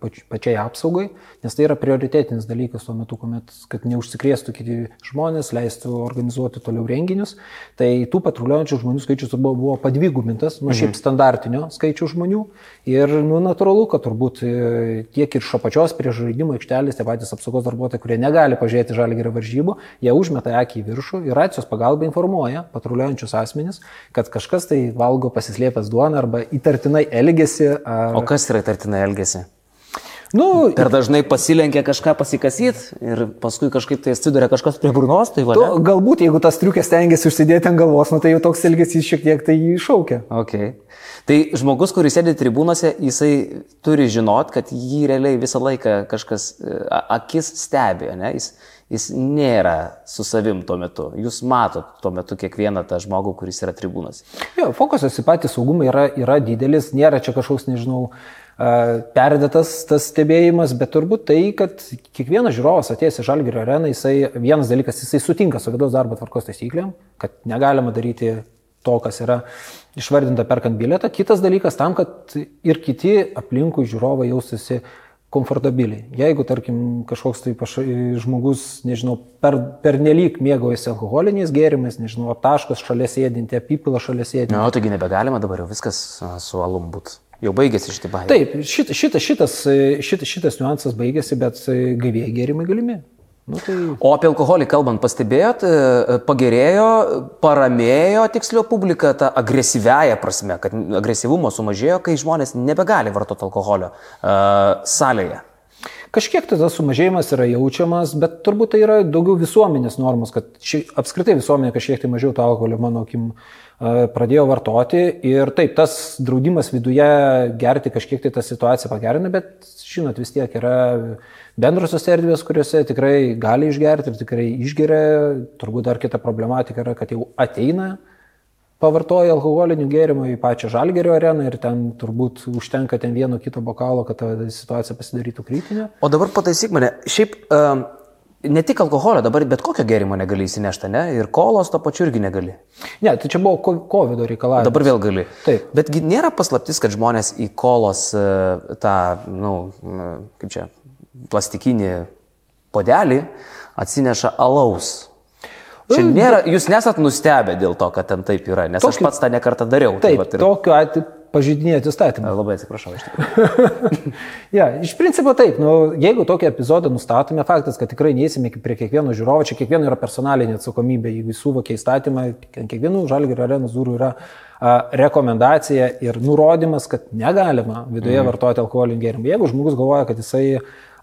pač, pačiai apsaugai, nes tai yra prioritetinis dalykas tuo metu, kuomet, kad neužsikrėstų kiti žmonės, leistų organizuoti toliau renginius. Tai tų patruliuojančių žmonių skaičius buvo, buvo padvigubintas nuo šiaip standartinio skaičių žmonių ir, nu, natūralu, kad turbūt e, tiek ir iš apačios prie žaidimo aikštelės, tie patys apsaugos darbuotojai, kurie negali pažiūrėti žalgerio varžybų, jie užmeta akį į viršų ir racijos pagalba informuoja patruliuojančius asmenys, kad kažkas tai valgo pasislėpęs duoną arba įtartinai elgesi. Ar... O kas yra tartinai elgesi? Nu, Per dažnai pasilenkia kažką pasikasyt ir paskui kažkaip tai atsiduria kažkas prie burnos, tai va. tu, galbūt jeigu tas triukės tengiasi užsidėti ant galvos, nu, tai jau toks elgesys šiek tiek tai jį iššaukia. Okay. Tai žmogus, kuris sėdi tribūnose, jisai turi žinot, kad jį realiai visą laiką kažkas e, akis stebi, ne? Jis, jis nėra su savim tuo metu. Jūs matot tuo metu kiekvieną tą žmogų, kuris yra tribūnose. Jo, fokusas į patį saugumą yra, yra didelis, nėra čia kažkoks, nežinau, perdėtas tas stebėjimas, bet turbūt tai, kad kiekvienas žiūrovas atėjęs į Žalgirio areną, jisai vienas dalykas, jisai sutinka su vidaus darbo tvarkos taisyklėm, kad negalima daryti to, kas yra išvardinta perkant bilietą. Kitas dalykas tam, kad ir kiti aplinkui žiūrovai jaustųsi komfortabiliai. Jeigu, tarkim, kažkoks tai paša, žmogus, nežinau, per, per nelik mėgaujasi alkoholiniais gėrimais, nežinau, aptaškas šalia sėdinti, apipila šalia sėdinti. Na, no, taigi nebegalima dabar jau viskas su alum būt. Jau baigėsi šitie baimė. Taip, šit, šita, šitas, šit, šitas niuansas baigėsi, bet gavėjai gėrimai galimi. Nu, tai... O apie alkoholį kalbant, pastebėjot, e, pagerėjo, paramėjo tiksliau publika tą agresyviąją prasme, kad agresyvumo sumažėjo, kai žmonės nebegali vartoti alkoholio uh, salėje. Kažkiek tas sumažėjimas yra jaučiamas, bet turbūt tai yra daugiau visuomenės normos, kad ši, apskritai visuomenė kažkiek tai mažiau to alkoholio, mano akim, e, pradėjo vartoti ir taip, tas draudimas viduje gerti kažkiek tai tą situaciją pagerina, bet žinot, vis tiek yra bendrosios erdvės, kuriuose tikrai gali išgerti ir tikrai išgeria, turbūt dar kita problematika yra, kad jau ateina pavartoja alkoholinių gėrimų į pačią žalgerio areną ir ten turbūt užtenka ten vieno kito bokalo, kad ta situacija pasidarytų kritinė. O dabar pataisyk mane, šiaip um, ne tik alkoholio, dabar bet kokio gėrimo negali įsinešti, ne? Ir kolos to pačiu irgi negali. Ne, tai čia buvo COVID reikalavimas. Dabar vėl gali. Taip. Betgi nėra paslaptis, kad žmonės į kolos e, tą, na, nu, kaip čia, plastikinį podelį atsineša alaus. Čia nėra, jūs nesat nustebę dėl to, kad ten taip yra, nes aš Tokiu- pats tą nekartą dariau. Taip, vat ir- tokiu atveju pažydinėti įstatymą. Labai atsiprašau, iš tikrųjų. ja, iš principo taip, nu, jeigu tokį epizodą nustatome, faktas, kad tikrai neįsime prie kiekvieno žiūrovo, čia kiekvieno yra personalinė atsakomybė, jeigu suvokia įstatymą, kiekvienų žalgerio arenos durų yra a, rekomendacija ir nurodymas, kad negalima viduje mm. vartoti alkoholinių gėrimų. Jeigu žmogus galvoja, kad jisai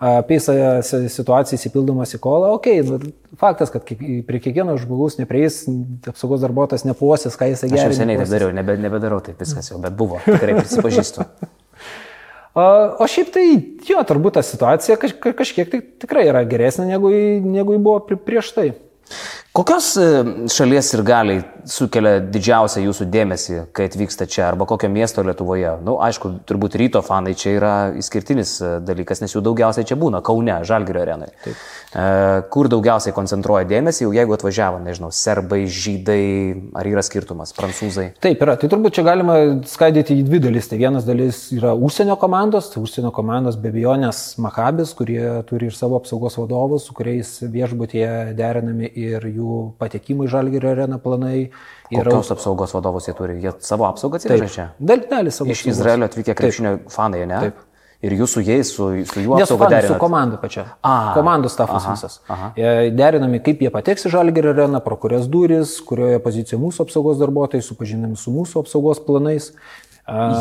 apeisa situaciją įsipildamas į kolą, okei, okay, nu, faktas, kad prie kiekvieno žmogus neprieis, apsaugos darbuotojas nepuosis, ką jisai Aš jau geria. seniai nepuosis. dariau, nebe, nebedarau taip viskas jau, bet buvo, tikrai prisipažįstu. O šiaip tai, jo, turbūt ta situacija kaž, ka- kažkiek tai tikrai yra geresnė negu, negu buvo pri- prieš tai. Kokios e, šalies ir galiai sukelia didžiausią jūsų dėmesį, kai atvyksta čia, arba kokio miesto Lietuvoje? Na, nu, aišku, turbūt ryto fanai čia yra išskirtinis e, dalykas, nes jų daugiausiai čia būna, Kaune, Žalgirio arenai. Taip. E, kur daugiausiai koncentruoja dėmesį, jau jeigu atvažiavo, nežinau, serbai, žydai, ar yra skirtumas, prancūzai? Taip, yra. Tai turbūt čia galima skaidyti į dvi dalis. Tai vienas dalis yra užsienio komandos, tai užsienio komandos be abejonės Machabis, kurie turi ir savo apsaugos vadovus, su kuriais viešbutėje derinami ir jų patekimai Žalgirio areną planai. Ir Kokios apsaugos vadovus jie turi? Jie savo apsaugą atsivežė čia? Dalį savo. Iš Izraelio atvykę krepšinio fanai, ne? Taip. Ir jūs su jais, su, su apsauga derinate? Su komanda pačia. A, Komandos stafas aha, visas. Aha. Derinami, kaip jie pateks į Žalgirį areną, pro kurias duris, kurioje pozicijoje mūsų apsaugos darbuotojai, supažinami su mūsų apsaugos planais.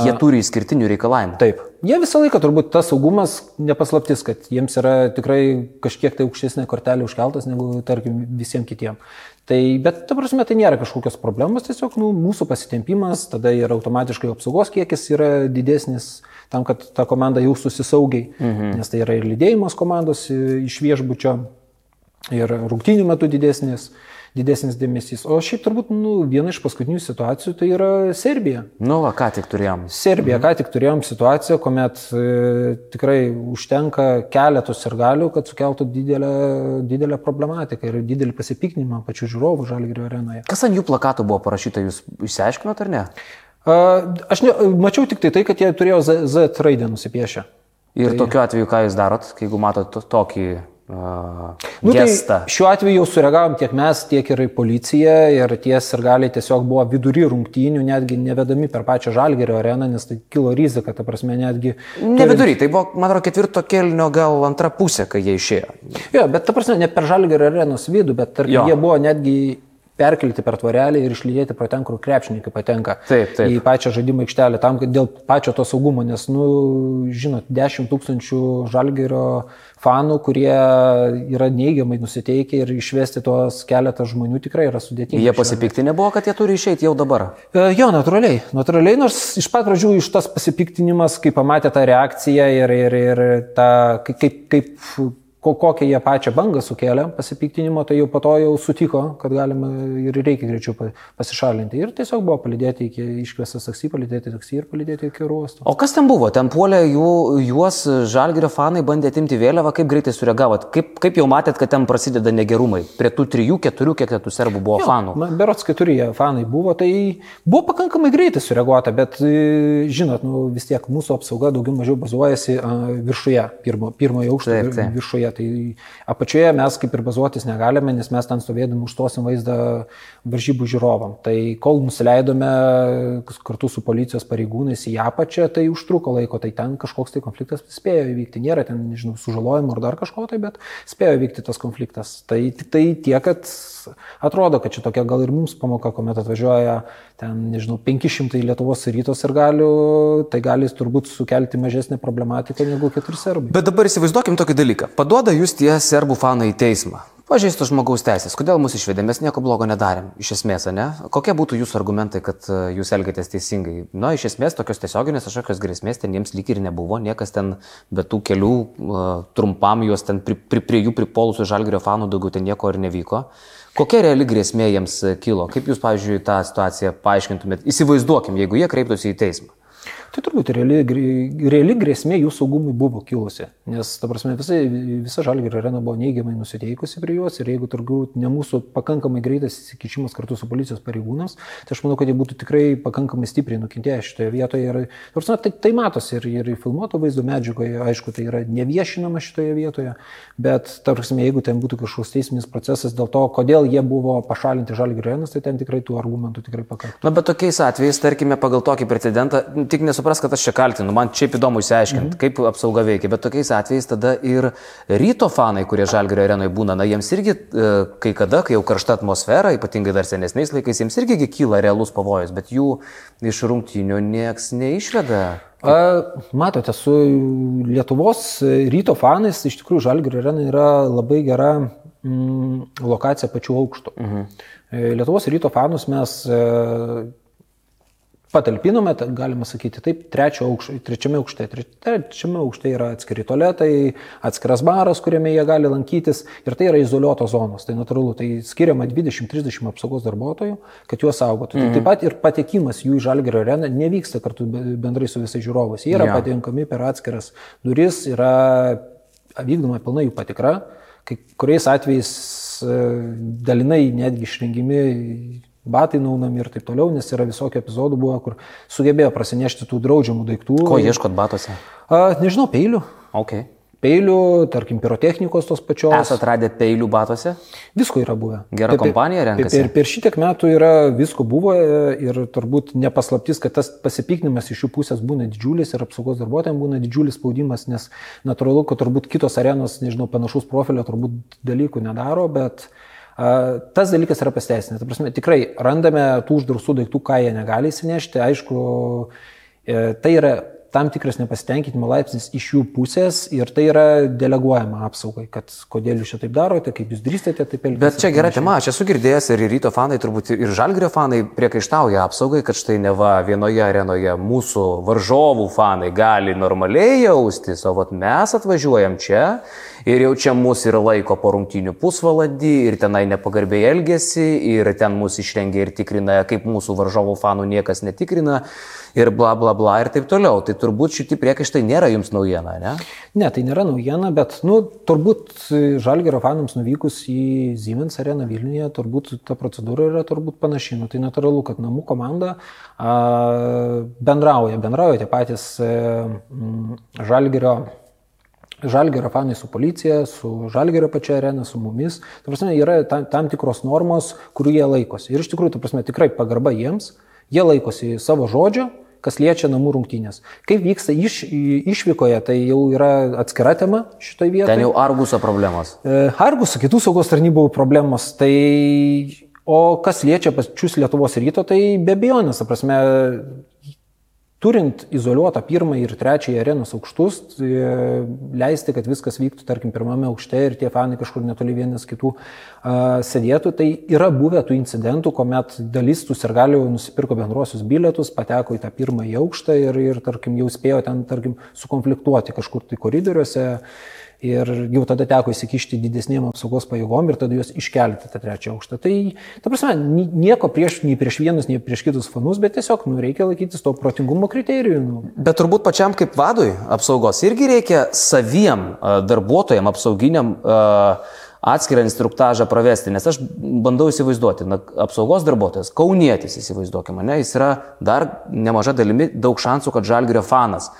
Jie turi išskirtinių reikalavimų. Taip. Jie visą laiką turbūt tas saugumas nepaslaptis, kad jiems yra tikrai kažkiek tai aukštesnė kortelė užkeltas negu, tarkim, visiems kitiems. Tai, bet, ta prasme, tai nėra kažkokios problemos, tiesiog nu, mūsų pasitempimas, tada ir automatiškai apsaugos kiekis yra didesnis tam, kad ta komanda jaustųsi saugiai, mhm. nes tai yra ir lydėjimas komandos iš viešbučio, ir rungtynių metu didesnis didesnis dėmesys. O šiaip turbūt nu, viena iš paskutinių situacijų tai yra Serbija. Nu, va, ką tik turėjom. Serbija, mhm. ką tik turėjom situaciją, kuomet e, tikrai užtenka keletos ir galių, kad sukeltų didelę, didelę problematiką ir didelį pasipiknimą pačių žiūrovų Žalgirio arenoje. Kas ant jų plakatų buvo parašyta, jūs išsiaiškinote ar ne? Aš ne, mačiau tik tai tai, kad jie turėjo Z, Z raidę nusipiešę. Ir tai... tokiu atveju, ką jūs darot, jeigu matot tokį uh, nu, gestą? Tai šiuo atveju jau sureagavom tiek mes, tiek ir policija ir tie sirgaliai tiesiog buvo vidury rungtynių, netgi nevedami per pačią žalgerio areną, nes tai kilo rizika, ta prasme, netgi... Ne turint... vidury, tai buvo, man atrodo, ketvirto kelnio gal antra pusė, kai jie išėjo. Jo, bet ta prasme, ne per žalgerio arenos vidų, bet tarkim, jie buvo netgi perkelti per tvorelį ir išlydėti pro ten, kur krepšininkai patenka taip, taip. į pačią žaidimą aikštelę, tam, kad dėl pačio to saugumo, nes, nu, žinot, 10 tūkstančių žalgerio fanų, kurie yra neigiamai nusiteikę ir išvesti tuos keletą žmonių tikrai yra sudėtinga. Jie pasipiktinę buvo, kad jie turi išeiti jau dabar? E, jo, natūraliai. Natūraliai, nors iš pat pradžių iš tas pasipiktinimas, kai pamatė tą reakciją ir, ir, ir tą, kaip, kaip kokią jie pačią bangą sukėlė pasipiktinimo, tai jau po to jau sutiko, kad galima ir reikia greičiau pasišalinti. Ir tiesiog buvo palidėti iki iškviestas taksi, palidėti taksi ir palidėti iki oro uosto. O kas ten buvo? Ten puolė jų, juos žalgerio fanai, bandė atimti vėliavą, kaip greitai sureagavot? Kaip, kaip jau matėt, kad ten prasideda negerumai? Prie tų trijų, keturių, kiek tų serbų buvo jo, fanų? Berots keturi fanai buvo, tai buvo pakankamai greitai sureaguota, bet e, žinot, nu, vis tiek mūsų apsauga daugiau mažiau bazuojasi viršuje, pirmo, pirmojo aukšto viršuje apačioje. Tai apačioje mes kaip ir bazuotis negalime, nes mes ten stovėdami užtosim vaizdą varžybų žiūrovam. Tai kol nusileidome kartu su policijos pareigūnais į apačią, tai užtruko laiko, tai ten kažkoks tai konfliktas spėjo įvykti. Nėra ten, nežinau, sužalojimų ar dar kažko tai, bet spėjo įvykti tas konfliktas. Tai tik tai tiek, kad atrodo, kad čia tokia gal ir mums pamoka, kuomet atvažiuoja ten, nežinau, 500 Lietuvos rytos ir galių, tai gali turbūt sukelti mažesnę problematiką negu keturi serbai. Bet dabar įsivaizduokim tokį dalyką. Paduoda jūs tie serbų fanai į teismą. Pažeistų žmogaus teisės. Kodėl mūsų išvedė? Mes nieko blogo nedarėm. Iš esmės, ne? Kokie būtų jūsų argumentai, kad e, jūs elgėtės teisingai? Na, iš esmės, tokios tiesioginės kažkokios grėsmės ten jiems lyg ir nebuvo. Niekas ten be tų kelių uh, trumpam juos ten pri, pri, prie jų pripolusių žalgerio fanų daugiau ten nieko ir nevyko. Kokia reali grėsmė jiems kilo? Kaip jūs, pavyzdžiui, tą situaciją paaiškintumėt? Įsivaizduokim, jeigu jie kreiptųsi į teismą. Tai turbūt reali, reali grėsmė jų saugumui buvo kilusi, nes, ta prasme, visa, visa Žalgirio arena buvo neigiamai nusiteikusi prie juos ir jeigu turbūt ne mūsų pakankamai greitas įsikišimas kartu su policijos pareigūnams, tai aš manau, kad jie būtų tikrai pakankamai stipriai nukentėję šitoje vietoje ir, prasme, tai, tai matosi ir, ir filmuoto vaizdo medžiagoje, aišku, tai yra neviešinama šitoje vietoje, bet, ta prasme, jeigu ten būtų kažkoks teisminis procesas dėl to, kodėl jie buvo pašalinti Žalgirio arenas, tai ten tikrai tų argumentų tikrai pakankamai. Na, bet tokiais atvejais, tarkime, pagal tokį precedentą, tik nesu supras, kad aš čia kaltinu, man šiaip įdomu išsiaiškinti, mhm. kaip apsauga veikia, bet tokiais atvejais tada ir ryto fanai, kurie Žalgirio arenoje būna, na jiems irgi e, kai kada, kai jau karšta atmosfera, ypatingai dar senesniais laikais, jiems irgi kyla realus pavojus, bet jų iš rungtinių nieks neišveda. A, matote, su Lietuvos ryto fanais iš tikrųjų Žalgirio arena yra labai gera mm, lokacija pačiu aukštu. Mhm. E, Lietuvos ryto fanus mes e, patalpinome, ta- galima sakyti, taip, trečio aukšto, trečiame aukšte. tre- Trečiame aukšte yra atskiri toletai, atskiras baras, kuriame jie gali lankytis ir tai yra izoliuotos zonos. Tai natūralu, tai skiriama 20-30 apsaugos darbuotojų, kad juos saugotų. Tai taip pat ir patekimas jų į žalgerio areną nevyksta kartu be- bendrai su visais žiūrovais. Jie yra yeah. patenkami per atskiras duris, yra vykdoma pilna jų patikra, kai kuriais atvejais e, dalinai netgi išrengimi batai naunami ir taip toliau, nes yra visokių epizodų buvo, kur sugebėjo prasinešti tų draudžiamų daiktų. Ko ieškot batuose? A, nežinau, peilių. Okay. Peilių, tarkim, pirotechnikos tos pačios. Esat radę peilių batuose? Visko yra buvę. Gera per- kompanija renkasi? Per, per šitiek metų yra visko buvo e, ir turbūt nepaslaptis, kad tas pasipiknimas iš jų pusės būna didžiulis ir apsaugos darbuotojams būna didžiulis spaudimas, nes natūralu, kad turbūt kitos arenos, nežinau, panašus profilio turbūt dalykų nedaro, bet a, tas dalykas yra pasteisinęs. Ta prasme, tikrai randame tų uždraustų daiktų, ką jie negali įsinešti. Aišku, e, tai yra tam tikras nepasitenkinimo laipsnis iš jų pusės ir tai yra deleguojama apsaugai, kad kodėl jūs čia taip darote, kaip jūs drįstate taip elgtis. Bet čia gera tema, aš esu girdėjęs ir ryto fanai, turbūt ir žalgrio fanai priekaištauja apsaugai, kad štai ne va vienoje arenoje mūsų varžovų fanai gali normaliai jaustis, o vat mes atvažiuojam čia ir jau čia mūsų ir laiko po rungtinių pusvalandį ir tenai nepagarbiai elgesi ir ten mūsų išrengia ir tikrina, kaip mūsų varžovų fanų niekas netikrina ir bla bla bla ir taip toliau. Tai turbūt šitie priekaištai nėra jums naujiena, ne? Ne, tai nėra naujiena, bet, nu, turbūt Žalgerio fanams nuvykus į Siemens areną Vilniuje, turbūt ta procedūra yra turbūt panaši. Nu, tai natūralu, kad namų komanda a, bendrauja, bendrauja tie patys e, mm, Žalgerio Žalgerio fanai su policija, su Žalgerio pačia arena, su mumis. Ta prasme, yra tam, tam tikros normos, kurių jie laikosi. Ir iš tikrųjų, ta prasme, tikrai pagarba jiems, jie laikosi savo žodžio, kas liečia namų rungtynės. Kaip vyksta iš, išvykoje, tai jau yra atskira tema šitoje vietoje. Ten jau arguso problemos. E, Argus, kitų saugos tarnybų problemos, tai o kas liečia pačius Lietuvos ryto, tai be abejonės, prasme, turint izoliuotą pirmąjį ir trečiąjį arenos aukštus, e, leisti, kad viskas vyktų, tarkim, pirmame aukšte ir tie fanai kažkur netoli vienas kitų a, sėdėtų, tai yra buvę tų incidentų, kuomet dalis tų sergalių nusipirko bendruosius bilietus, pateko į tą pirmąjį aukštą ir, ir tarkim, jau spėjo ten, tarkim, sukonfliktuoti kažkur tai koridoriuose. Ir jau tada teko įsikišti didesniem apsaugos pajėgom ir tada juos iškelti tą trečią aukštą. Tai, ta prasme, ni- nieko prieš, nei prieš vienus, nei prieš kitus fanus, bet tiesiog, nu, reikia laikytis to protingumo kriterijų. Nu. Bet turbūt pačiam kaip vadui apsaugos irgi reikia saviem darbuotojam apsauginiam atskirą instruktažą pravesti, nes aš bandau įsivaizduoti, na, apsaugos darbuotojas, kaunietis įsivaizduokime, ne, jis yra dar nemaža dalimi daug šansų, kad žalgerio fanas.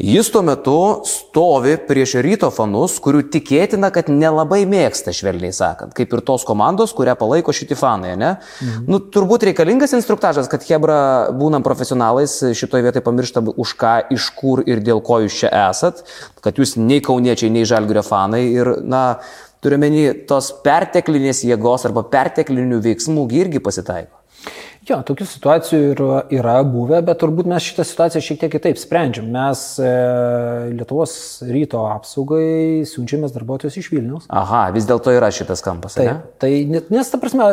Jis tuo metu stovi prieš ryto fanus, kurių tikėtina, kad nelabai mėgsta, švelniai sakant, kaip ir tos komandos, kurią palaiko šitie fanai, ne? Mhm. Nu, turbūt reikalingas instruktažas, kad Hebra, būnam profesionalais, šitoje vietoje pamiršta už ką, iš kur ir dėl ko jūs čia esat, kad jūs nei kauniečiai, nei žalgirio fanai ir, na, turiuomenį tos perteklinės jėgos arba perteklinių veiksmų gi irgi pasitaiko. Jo, tokių situacijų yra, yra buvę, bet turbūt mes šitą situaciją šiek tiek kitaip sprendžiam. Mes e, Lietuvos ryto apsaugai siunčiamės darbuotojus iš Vilnius. Aha, vis dėlto yra šitas kampas, ne? Taip, tai net- nes ta prasme,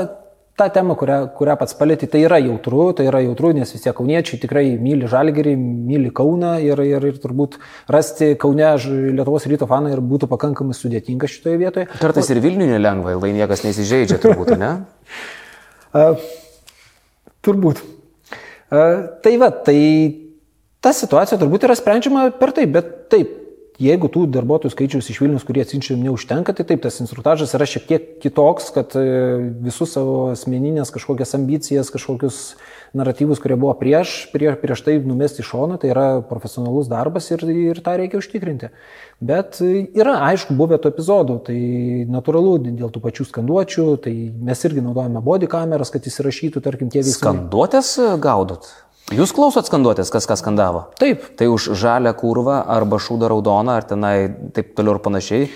ta tema, kurią, kurią pats palėtė, tai yra jautru, tai yra jautru, nes vis tiek kauniečiai tikrai myli žalgerį, myli Kauną ir, ir, ir turbūt rasti Kaune Lietuvos ryto faną ir būtų pakankamai sudėtinga šitoje vietoje. Kartais ir Vilniui nelengva, lai niekas neįsižeidžia, turbūt, ne? Turbūt. A, tai va, tai ta situacija turbūt yra sprendžiama per tai, bet taip, jeigu tų darbuotojų skaičius iš Vilnius, kurie atsinčiam, neužtenka, tai taip, tas instruktažas yra šiek tiek kitoks, kad e, visus savo asmeninės kažkokias ambicijas, kažkokius naratyvus, kurie buvo prieš, prie, prieš tai numesti į šoną, tai yra profesionalus darbas ir, ir tą reikia užtikrinti. Bet e, yra, aišku, buvę tų epizodų, tai natūralu dėl tų pačių skanduočių, tai mes irgi naudojame body kameras, kad įsirašytų, tarkim, tie veiksmai. Skanduotės e, gaudot? Jūs klausot skanduotės, kas ką skandavo? Taip, Tai už žalę kurvą arba šūdą raudoną ar tenai taip toliau ir panašiai.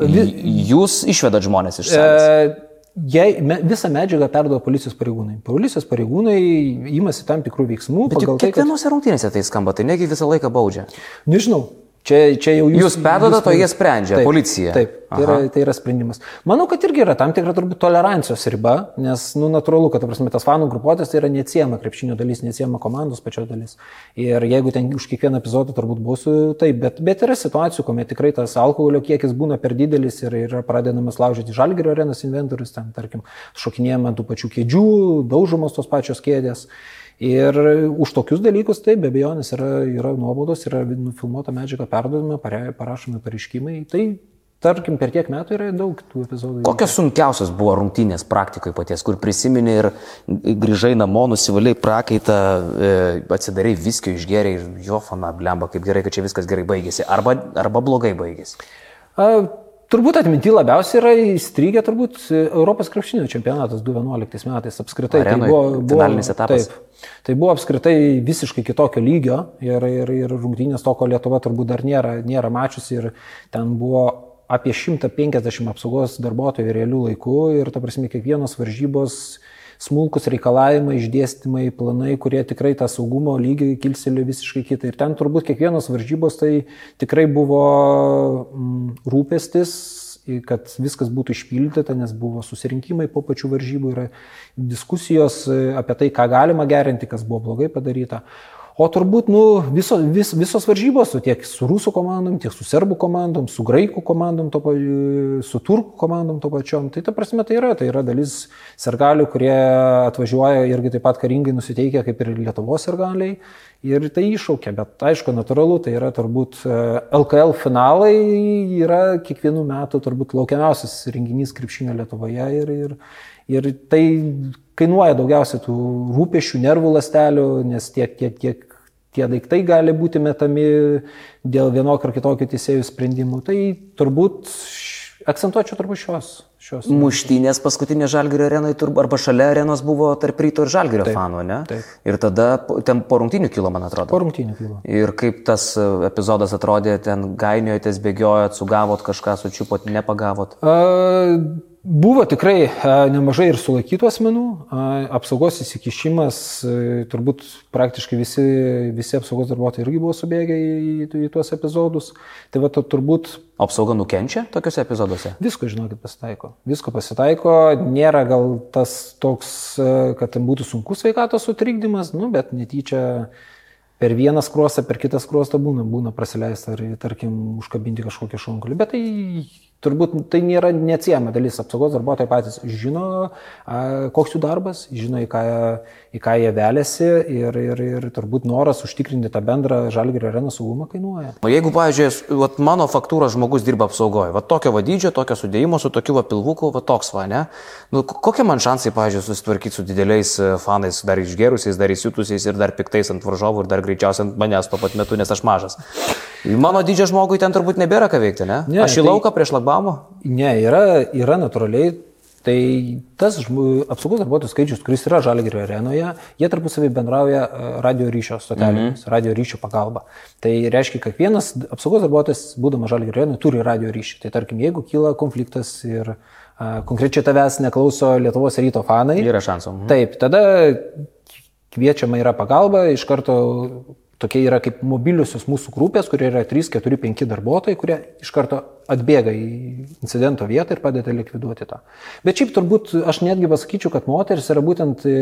Jūs išvedat žmonės iš salės. E, Jei me, visą medžiagą perduoda policijos pareigūnai. Policijos pareigūnai imasi tam tikrų veiksmų Bet pagal tai, kad... kiekvienose rungtynėse tai skamba, tai negi visą laiką baudžia. Nežinau, Čia, čia jau Jūs perduodat, o jie sprendžia, taip, policija. Taip, tai yra, tai yra sprendimas. Manau, kad irgi yra tam tikra turbūt tolerancijos riba, nes, nu, natūralu, kad, ta prasme, tas fanų grupuotės tai yra neatsiema krepšinio dalis, neatsiema komandos pačios dalis. Ir jeigu ten už kiekvieną epizodą turbūt bus taip, bet, bet yra situacijų, kuomet tikrai tas alkoholio kiekis būna per didelis ir yra pradedamas laužyti žalgerio arenos inventorius, ten, tarkim, šokinėjama ant tų pačių kėdžių, daužomos tos pačios kėdės. Ir už tokius dalykus, taip, be abejonės yra, yra nuobaudos, yra nufilmuota medžiaga perdodama, parašomi pareiškimai. Tai, tarkim, per tiek metų yra daug tų epizodų. Kokios sunkiausios buvo rungtynės praktikoje paties, kur prisimeni ir grįžai namo, nusivaliai prakaitą, e, atsidarai viskio išgeriai ir jo fana blemba, kaip gerai, kad čia viskas gerai baigėsi, arba, arba blogai baigėsi. A, Turbūt atminti labiausiai yra įstrigę turbūt Europos krepšinio čempionatas 2011 metais apskritai. Arenoj, tai buvo, buvo finalinis etapas. Taip, tai buvo apskritai visiškai kitokio lygio ir, ir, ir rungtynės to, ko Lietuva turbūt dar nėra, nėra mačiusi ir ten buvo apie 150 apsaugos darbuotojų realių laikų ir, ta prasme, kiekvienos varžybos smulkus reikalavimai, išdėstymai, planai, kurie tikrai tą saugumo lygį kilstelė visiškai kitą. Ir ten turbūt kiekvienos varžybos tai tikrai buvo mm, rūpestis kad viskas būtų išpildyta, nes buvo susirinkimai po pačių varžybų, yra diskusijos apie tai, ką galima gerinti, kas buvo blogai padaryta. O turbūt nu, viso, vis, visos varžybos, tiek su rusų komandom, tiek su serbų komandom, su graikų komandom, to, su turkų komandom to pačiom, tai ta prasme tai yra, tai yra dalis sergalių, kurie atvažiuoja irgi taip pat karingai nusiteikę kaip ir Lietuvos sergaliai ir tai iššaukia, bet aišku, natūralu, tai yra turbūt LKL finalai, yra kiekvienų metų turbūt laukiamiausias renginys krepšinio Lietuvoje ir, ir, ir tai kainuoja daugiausia tų rūpešių, nervų lastelių, nes tiek, tiek, tiek tie daiktai gali būti metami dėl vienokio ar kitokio teisėjų sprendimų. Tai turbūt akcentuočiau turbūt šios. šios Muštynės paskutinė Žalgirio arenai arba šalia arenos buvo tarp ryto ir Žalgirio Taip, fanų, ne? taip. Ir tada ten po rungtynių kilo, man atrodo. Po rungtynių kilo. Ir kaip tas e, epizodas atrodė, ten gainiojotės, bėgiojot, sugavot kažką, sučiupot, nepagavot. A, Buvo tikrai a, nemažai ir sulaikytų asmenų, a, apsaugos įsikišimas, a, turbūt praktiškai visi, visi apsaugos darbuotojai irgi buvo subėgę į, į tuos epizodus. Tai va, turbūt apsauga nukenčia tokiuose epizoduose? Visko, žinokit, pasitaiko. Visko pasitaiko, nėra gal tas toks, e, kad ten būtų sunkus sveikatos sutrikdymas, nu, bet netyčia per vieną skruostą, per kitą skruostą būna, būna prasileista ar, tarkim, užkabinti kažkokią šonkulį. Bet tai turbūt tai nėra neatsiejama dalis. Apsaugos darbuotojai patys žino, koks jų darbas, žino, į ką, į ką jie velėsi ir, ir, ir turbūt noras užtikrinti tą bendrą žalgerio areną saugumą kainuoja. O jeigu, pavyzdžiui, vat, mano faktūros žmogus dirba apsaugoje, va tokio vadydžio, tokio sudėjimo, su tokiu va pilvuku, va toks va, ne? Nu, kokie man šansai, pavyzdžiui, susitvarkyti su dideliais e, fanais, dar išgerusiais, dar įsiutusiais ir dar piktais ant varžovų ir dar greičiausiai ant manęs tuo pat metu, nes aš mažas. Mano didžio žmogui ten turbūt nebėra ką veikti, ne? Ne, aš į tai- lauką prieš lagbamą. Ne, yra, yra natūraliai. Tai tas apsaugos darbuotojų skaičius, kuris yra Žalgirio arenoje, jie tarpusavį bendrauja e, radio ryšio stotelėmis, mm -hmm. radio ryšio pagalba. Tai reiškia, kad kiekvienas apsaugos darbuotojas, būdamas Žalgirio arenoje, turi radio ryšį. Tai tarkim, jeigu kyla konfliktas ir a, konkrečiai tavęs neklauso Lietuvos ryto fanai, Yra šansų. Mhm. Taip, tada kviečiama yra pagalba, iš karto tokie yra kaip mobiliusios mūsų grupės, kurie yra 3, 4, 5 darbuotojai, kurie iš karto atbėga į incidento vietą ir padeda likviduoti tą. Bet šiaip turbūt aš netgi pasakyčiau, kad moteris yra būtent e,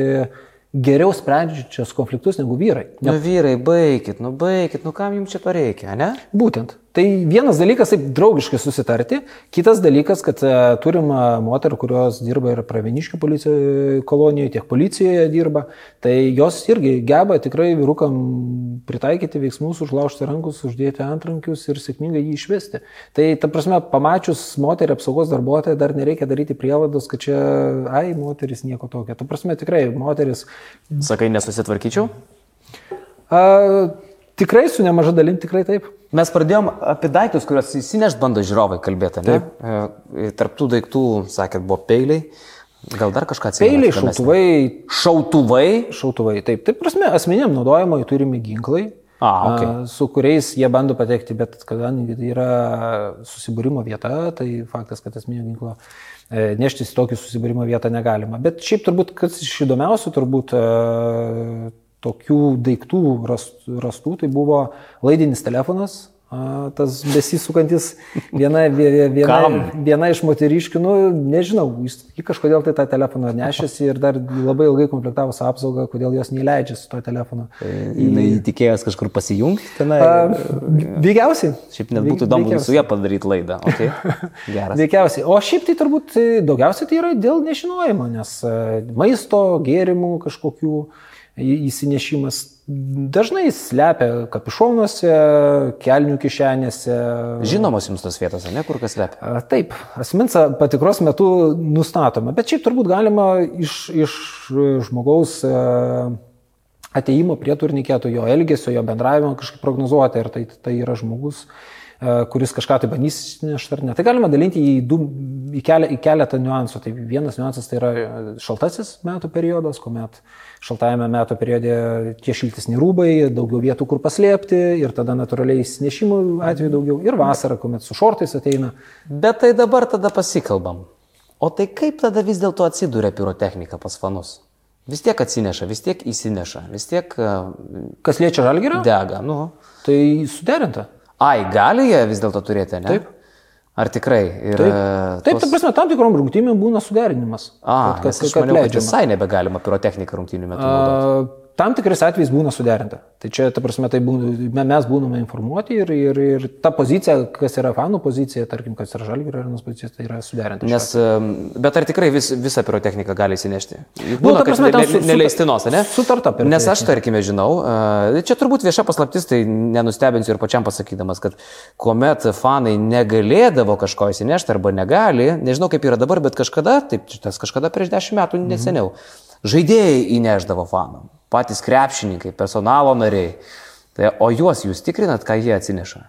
geriau sprendžiančios konfliktus negu vyrai. Nu vyrai, baikit, nu baikit, nu kam jums čia to reikia, ne? Būtent. Tai vienas dalykas, taip draugiškai susitarti, kitas dalykas, kad e, turim e, moterų, kurios dirba ir policijoje kolonijoje, tiek policijoje dirba, tai jos irgi geba tikrai vyrukam pritaikyti veiksmus, užlaužti rankus, uždėti antrankius ir sėkmingai jį išvesti. Tai ta prasme, pamačius moterį apsaugos darbuotoją, dar nereikia daryti prielaidos, kad čia, ai, moteris nieko tokio. Ta prasme, tikrai moteris Sakai, nesusitvarkyčiau? a, tikrai su nemaža dalim, tikrai taip. Mes pradėjom apie daiktus, kuriuos įsinešt bando žiūrovai kalbėti, ne? Taip. Tarptų daiktų, sakėt, buvo peiliai. Gal dar kažką atsiprašau? Peiliai, šautuvai, Šautuvai? Šautuvai, taip. Taip, prasme, asmeniam naudojimui turime ginklai, A, okay. su kuriais jie bando patekti, bet kadangi tai yra susibūrimo vieta, tai faktas, kad asmeninio ginklo e, neštis į tokį susibūrimo vietą negalima. Bet šiaip turbūt, kas iš įdomiausių, turbūt e, tokių daiktų rast- rastų, tai buvo laidinis telefonas, tas besisukantis viena, vie- viena, Kam? viena iš moteriškių, nu, nežinau, jis ji kažkodėl tai tą telefoną nešėsi ir dar labai ilgai komplektavo su apsauga, kodėl jos neįleidžia su to telefonu. Jis tikėjęs kažkur pasijungti tenai. A, Veikiausiai. Šiaip net būtų įdomu su ją padaryti laidą. Okay. Geras. Veikiausiai. O šiaip tai turbūt e, daugiausiai tai yra dėl nežinojimo, nes e, maisto, gėrimų kažkokių į- įsinešimas dažnai slepia kapišonuose, kelnių kišenėse. Žinomos jums tos vietos, ne, kur kas lepia. A, Taip, asmens patikros metu nustatoma, bet šiaip turbūt galima iš, iš žmogaus e, ateimo prie turniketų, jo elgesio, jo bendravimo kažkaip prognozuoti, ar tai, tai yra žmogus, e, kuris kažką tai bandys nešti ar ne. Tai galima dalinti į, du, į, kelią, į keletą niuansų. Tai vienas niuansas tai yra e, šaltasis metų periodas, kuomet šaltajame metų periode tie šiltesni rūbai, daugiau vietų, kur paslėpti ir tada natūraliai įsinešimų atveju daugiau. Ir vasara, kuomet su šortais ateina. Bet tai dabar tada pasikalbam. O tai kaip tada vis dėlto atsiduria pirotechnika pas fanus? Vis tiek atsineša, vis tiek įsineša, vis tiek uh, Kas liečia žalgyrą, dega. Nu. tai suderinta. Ai, gali jie vis dėlto turėti, ne? Taip. Ar tikrai? Ir, Taip, e, Taip tos- ta prasme, tam tikrom rungtynėm būna suderinimas. A, kad, kad, kad kad leidžiama. visai nebegalima pirotechniką rungtynių metu. naudoti. Tam tikrais atvejais būna suderinta. Tai čia, ta prasme, tai būna, me- mes būname informuoti ir, ir, ir ta pozicija, kas yra fanų pozicija, tarkim, kas yra žalgirio arenos pozicija, tai yra suderinta. Nes, bet ar tikrai vis, visą pirotechniką gali įsinešti? Juk Nu, Būna, ta kad prasme, ne, neleistinos, ne? sutarta pirotechnika. Nes aš, tarkime, žinau, e, čia turbūt vieša paslaptis, tai nenustebinsiu ir pačiam pasakydamas, kad kuomet fanai negalėdavo kažko įsinešti arba negali, nežinau kaip yra dabar, bet kažkada, taip, tas kažkada prieš dešimt metų neseniau, žaidėjai įneždavo fanam, patys krepšininkai, personalo nariai. Tai, o juos jūs tikrinat, ką jie atsineša?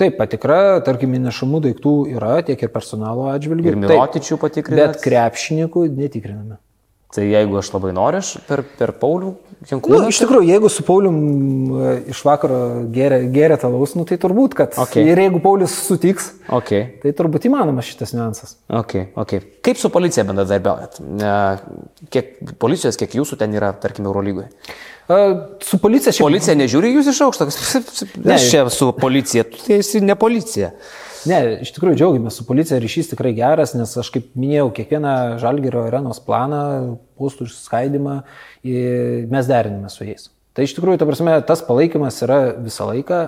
Taip, patikra, tarkim, įnešamų daiktų yra tiek ir personalo atžvilgių. Ir Taip, mirotičių patikrinat? Bet krepšininkų netikriname. Tai jeigu aš labai noriu, aš per, per Paulių Jankūną. nu, iš tikrųjų, jeigu su Paulium e, iš vakaro geria, geria talaus, nu, tai turbūt, kad Okay. ir jeigu Paulius sutiks, Ok, tai turbūt įmanomas šitas niuansas. ok, ok. Kaip su policija bendradarbiaujat? Ne, Kiek policijos, kiek jūsų ten yra, tarkim, Eurolygoje? A, Su policija šiaip... Policija nežiūri jūs iš aukšto, ne, aš čia su policija, tai esi ne policija. Ne, iš tikrųjų džiaugiamės su policija, ryšys tikrai geras, nes aš kaip minėjau, kiekvieną Žalgerio arenos planą, postų išskaidimą mes deriname su jais. Tai iš tikrųjų, ta prasme, tas palaikymas yra visą laiką,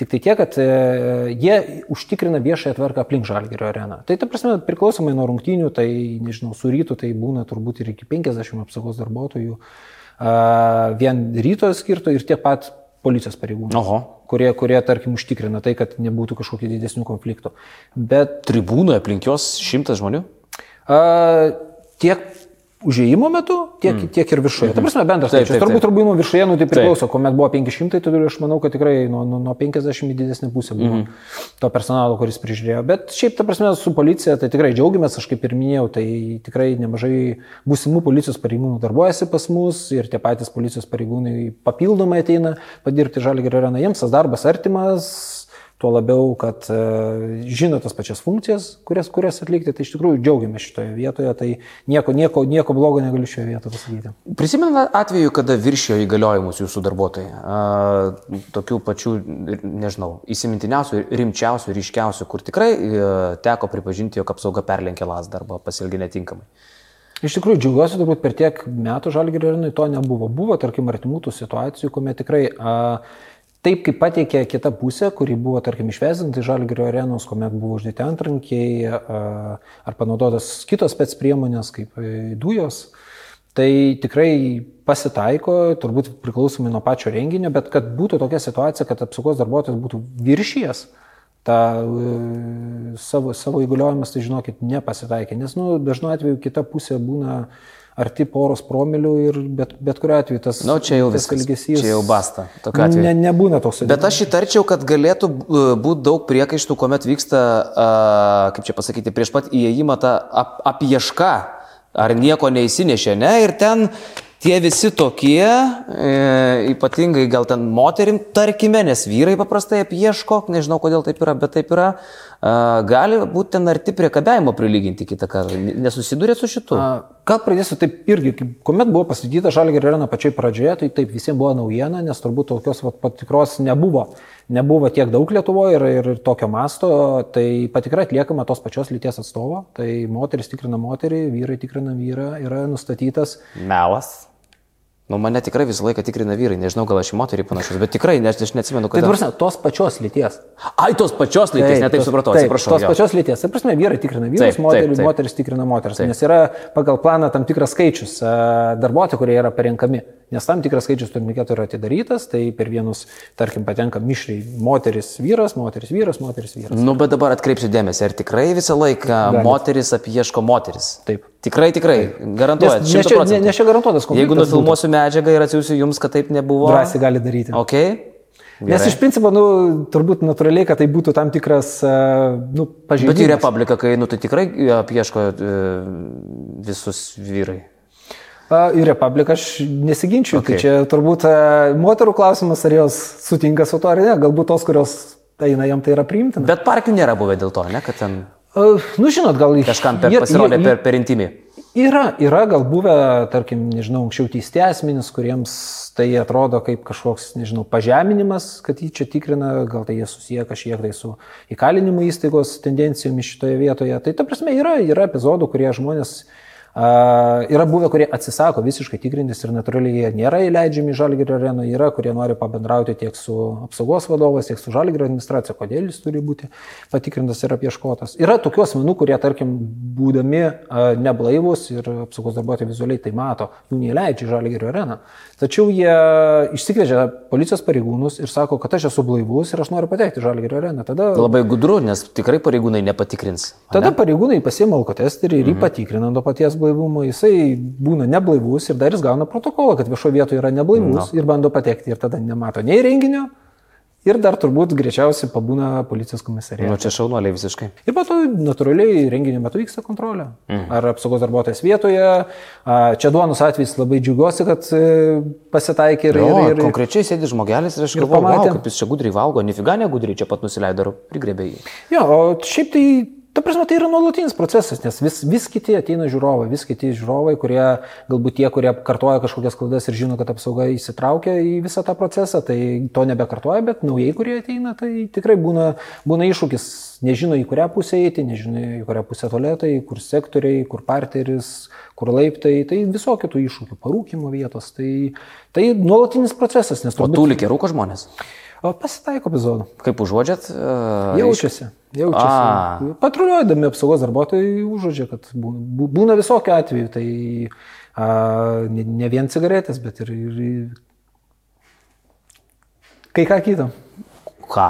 tik tai tiek, kad e, jie užtikrina viešąją tvarką aplink Žalgerio areną. Tai ta prasme, priklausomai nuo rungtynių, tai nežinau, su rytu tai būna turbūt ir iki 50 apsaugos darbuotojų, vien ryto skirto ir tiek pat policijos pareigūnų Oho. Kurie, kurie, tarkim, užtikrina tai, kad nebūtų kažkokių didesnių konfliktų. Bet Tribūnoje aplink jos šimtas žmonių? a, tiek užėjimo metu, tiek, mm. tiek ir viršuje. Ta prasme, bendras skaičius. Turbūt tribūnų viršuje, nu tai priklauso, kuomet buvo 500, tai aš manau, kad tikrai nuo, nuo, nuo 50 į didesnį pusę buvo mm. to personalo, kuris prižiūrėjo. Bet šiaip, ta prasme, su policija tai tikrai džiaugiamės, aš kaip ir minėjau, tai tikrai nemažai būsimų policijos pareigūnų darbuojasi pas mus ir tie patys policijos pareigūnai papildomai ateina padirbti žalgerio areną. Jiems tas darbas artimas, tuo labiau, kad e, žino tas pačias funkcijas, kurias, kurias atlikti, tai iš tikrųjų džiaugiamės šitoje vietoje, tai nieko, nieko, nieko blogo negaliu šioje vietoje pasakyti. Prisimena atveju, kada viršijo įgaliojimus jūsų darbuotojai. Tokių pačių, nežinau, įsimintiniausių, rimčiausių, ryškiausių, kur tikrai e, teko pripažinti, jog apsauga perlenkė lasdą arba pasielgė netinkamai. Iš tikrųjų, džiaugiuosi, turbūt per tiek metų žalgerio arenui to nebuvo. Buvo, tarkim, artimų tų situacijų, kuomet tikrai a, taip, kaip pateikė kita pusė, kuri buvo, tarkim, išvezinti žalgerio arenos, kuomet buvo uždėti antrankiai ar panaudotas kitos spets priemonės, kaip e, dujos. Tai tikrai pasitaiko, turbūt priklausomai nuo pačio renginio, bet kad būtų tokia situacija, kad apsaugos darbuotojas būtų viršijas, tą e, savo, savo įgaliojimus, tai žinokit, nepasitaikė. Nes, nu, dažnu atveju kita pusė būna arti poros promilių ir bet, bet kuriu atveju tas, Na, čia jau viskas. elgesys. Čia jau basta. Ne, nebūna toks Bet aš įtarčiau, kad galėtų būti daug priekaištų, kuomet vyksta, a, kaip čia pasakyti, prieš pat įėjimą ta ap, apieška, ar nieko neįsinešė, ne? Ir ten tie visi tokie, e, ypatingai gal ten moterim, tarkime, nes vyrai paprastai apieško, nežinau kodėl taip yra, bet taip yra, gali būti ten arti priekabiavimo prilyginti kitą kartą. Nesusidurėt su šitu? Gal pradėsiu taip irgi, kaip, kuomet buvo pastatyta Žalgirio arena pačioj pradžioje, tai taip visiems buvo naujiena, nes turbūt tokios vat, patikros nebuvo nebuvo tiek daug Lietuvoje ir, ir, ir tokio masto, tai patikra atliekama tos pačios lyties atstovo, tai moteris tikrina moterį, vyrai tikrina vyrą, yra nustatytas Melas. Nu, mane tikrai visą laiką tikrina vyrai, nežinau, gal aš į moterį panašus, bet tikrai, nes aš neatsimenu, Tai kad... prasme, tos pačios lyties. Ai, tos pačios lyties, ne taip tos- supratau, taip, atsiprašau. Tos jo. pačios lyties. Tai prasme, vyrai tikrina vyrus, moteris, moteris tikrina moteris. Taip. Nes yra pagal planą tam tikras skaičius a, darbuotojų, kurie yra parenkami. Nes tam tikras skaičius turniketų yra atidarytas, tai per vienus, tarkim, patenka mišriai moteris, vyras, moteris, vyras, moteris, vyras. Nu, bet dabar atkreipsiu dėmesį, ar tikrai visą laiką Galit. moteris apieško moteris? Taip. Tikrai, tikrai, garantuoju. Nes, nes, čia, ne, nes čia garantuotas konfliktas. Jeigu nufilmuosiu medžiagą ir atsiųsiu jums, kad taip nebuvo. Drąsiai gali daryti. Ok. Nes Gerai. iš principo, nu, turbūt natūraliai, kad tai būtų tam tikras, a, nu, Bet į pažeidimas. Republiką, kai, nu, tai tikrai apieško e, visus vyrai. A, Į Republiką aš nesiginčiu. Okay. Okay. Tai čia turbūt moterų klausimas, ar jos sutinka su to ar ne. Galbūt tos, kurios eina jam tai yra priimtina. Bet parkių nėra buvę dėl to, ne, kad ten Nu, žinot, gal kažkam per, pasirodė per, per intimį. Yra, yra gal buvę, tarkim, nežinau, anksčiau teisti asmenys, kuriems tai atrodo kaip kažkoks, nežinau, pažeminimas, kad jį čia tikrina, gal tai jie susiję kažkiek tai su įkalinimo įstaigos tendencijomis šitoje vietoje. Tai ta prasme yra, yra epizodų, kurie žmonės yra buvę, kurie atsisako visiškai tikrintis ir natūraliai jie nėra įleidžiami į Žalgirio areną, yra, kurie nori pabendrauti tiek su apsaugos vadovas, tiek su Žalgirio administracija, kodėl jis turi būti patikrintas ir apieškotas. Yra tokių asmenų, kurie, tarkim, būdami neblaivus ir apsaugos darbuotojai vizualiai tai mato, jų neįleidžia į Žalgirio areną. Tačiau jie išsikviečia policijos pareigūnus ir sako, kad aš esu blaivus ir aš noriu patekti į Žalgirio areną. Tada, Labai gudru, nes tikrai pareigūnai nepatikrins. tada pareigūnai pasiema alkotesterį ir jį patikrina nuo paties blaivumo. Jisai būna neblaivus ir dar jis gauna protokolą, kad viešo vietoje yra neblaivus ir bando patekti ir tada nemato nei renginio. Ir dar turbūt greičiausiai pabūna policijos komisarė. Nu, čia šaunuoliai visiškai. Ir po to natūraliai renginio metu vyksta kontrolė. Mhm. Ar apsaugos darbuotojas vietoje. A, Čia duonus atvejs labai džiugiuosi, kad e, pasitaikė ir... Jo, ir, ir, konkrečiai sėdi žmogelis ir aš galvoju, wow, pamatėm. kaip jis čia gudriai valgo, nifiga negudriai čia pat nusileido ir prigrebė jį. Jo, o šiaip tai, ta prasme, tai yra nuolatinis procesas, nes vis, vis kiti ateina žiūrovai, vis kiti žiūrovai, kurie galbūt tie, kurie kartoja kažkokias klaidas ir žino, kad apsauga įsitraukia į visą tą procesą, tai to nebekartoja, bet naujai, kurie ateina, tai tikrai būna, būna iššūkis, nežino į kurią pusę eiti, nežino į kurią pusę toletai, kur sektoriai, kur parteris, kur laiptai, tai visokių tų iššūkių, parūkimo vietos, tai, tai nuolatinis procesas, nes O turbūt tų likė rūko žmonės. O pasitaiko epizodų. Kaip užuodžiat? Uh, Jaučiasi. Jaučiasi. Patruliuodami apsaugos darbuotojai užuodžia, kad būna, bū- būna visokių atvejų. Tai a, ne, ne vien cigaretės, bet ir, ir kai ką kitą. Ką?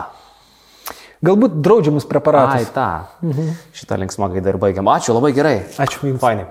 Galbūt draudžiamus Ai, preparatus. tą. Mhm. Šitą linksmą gaidą ir baigiam. Ačiū, labai gerai. Ačiū Jums. Fainai.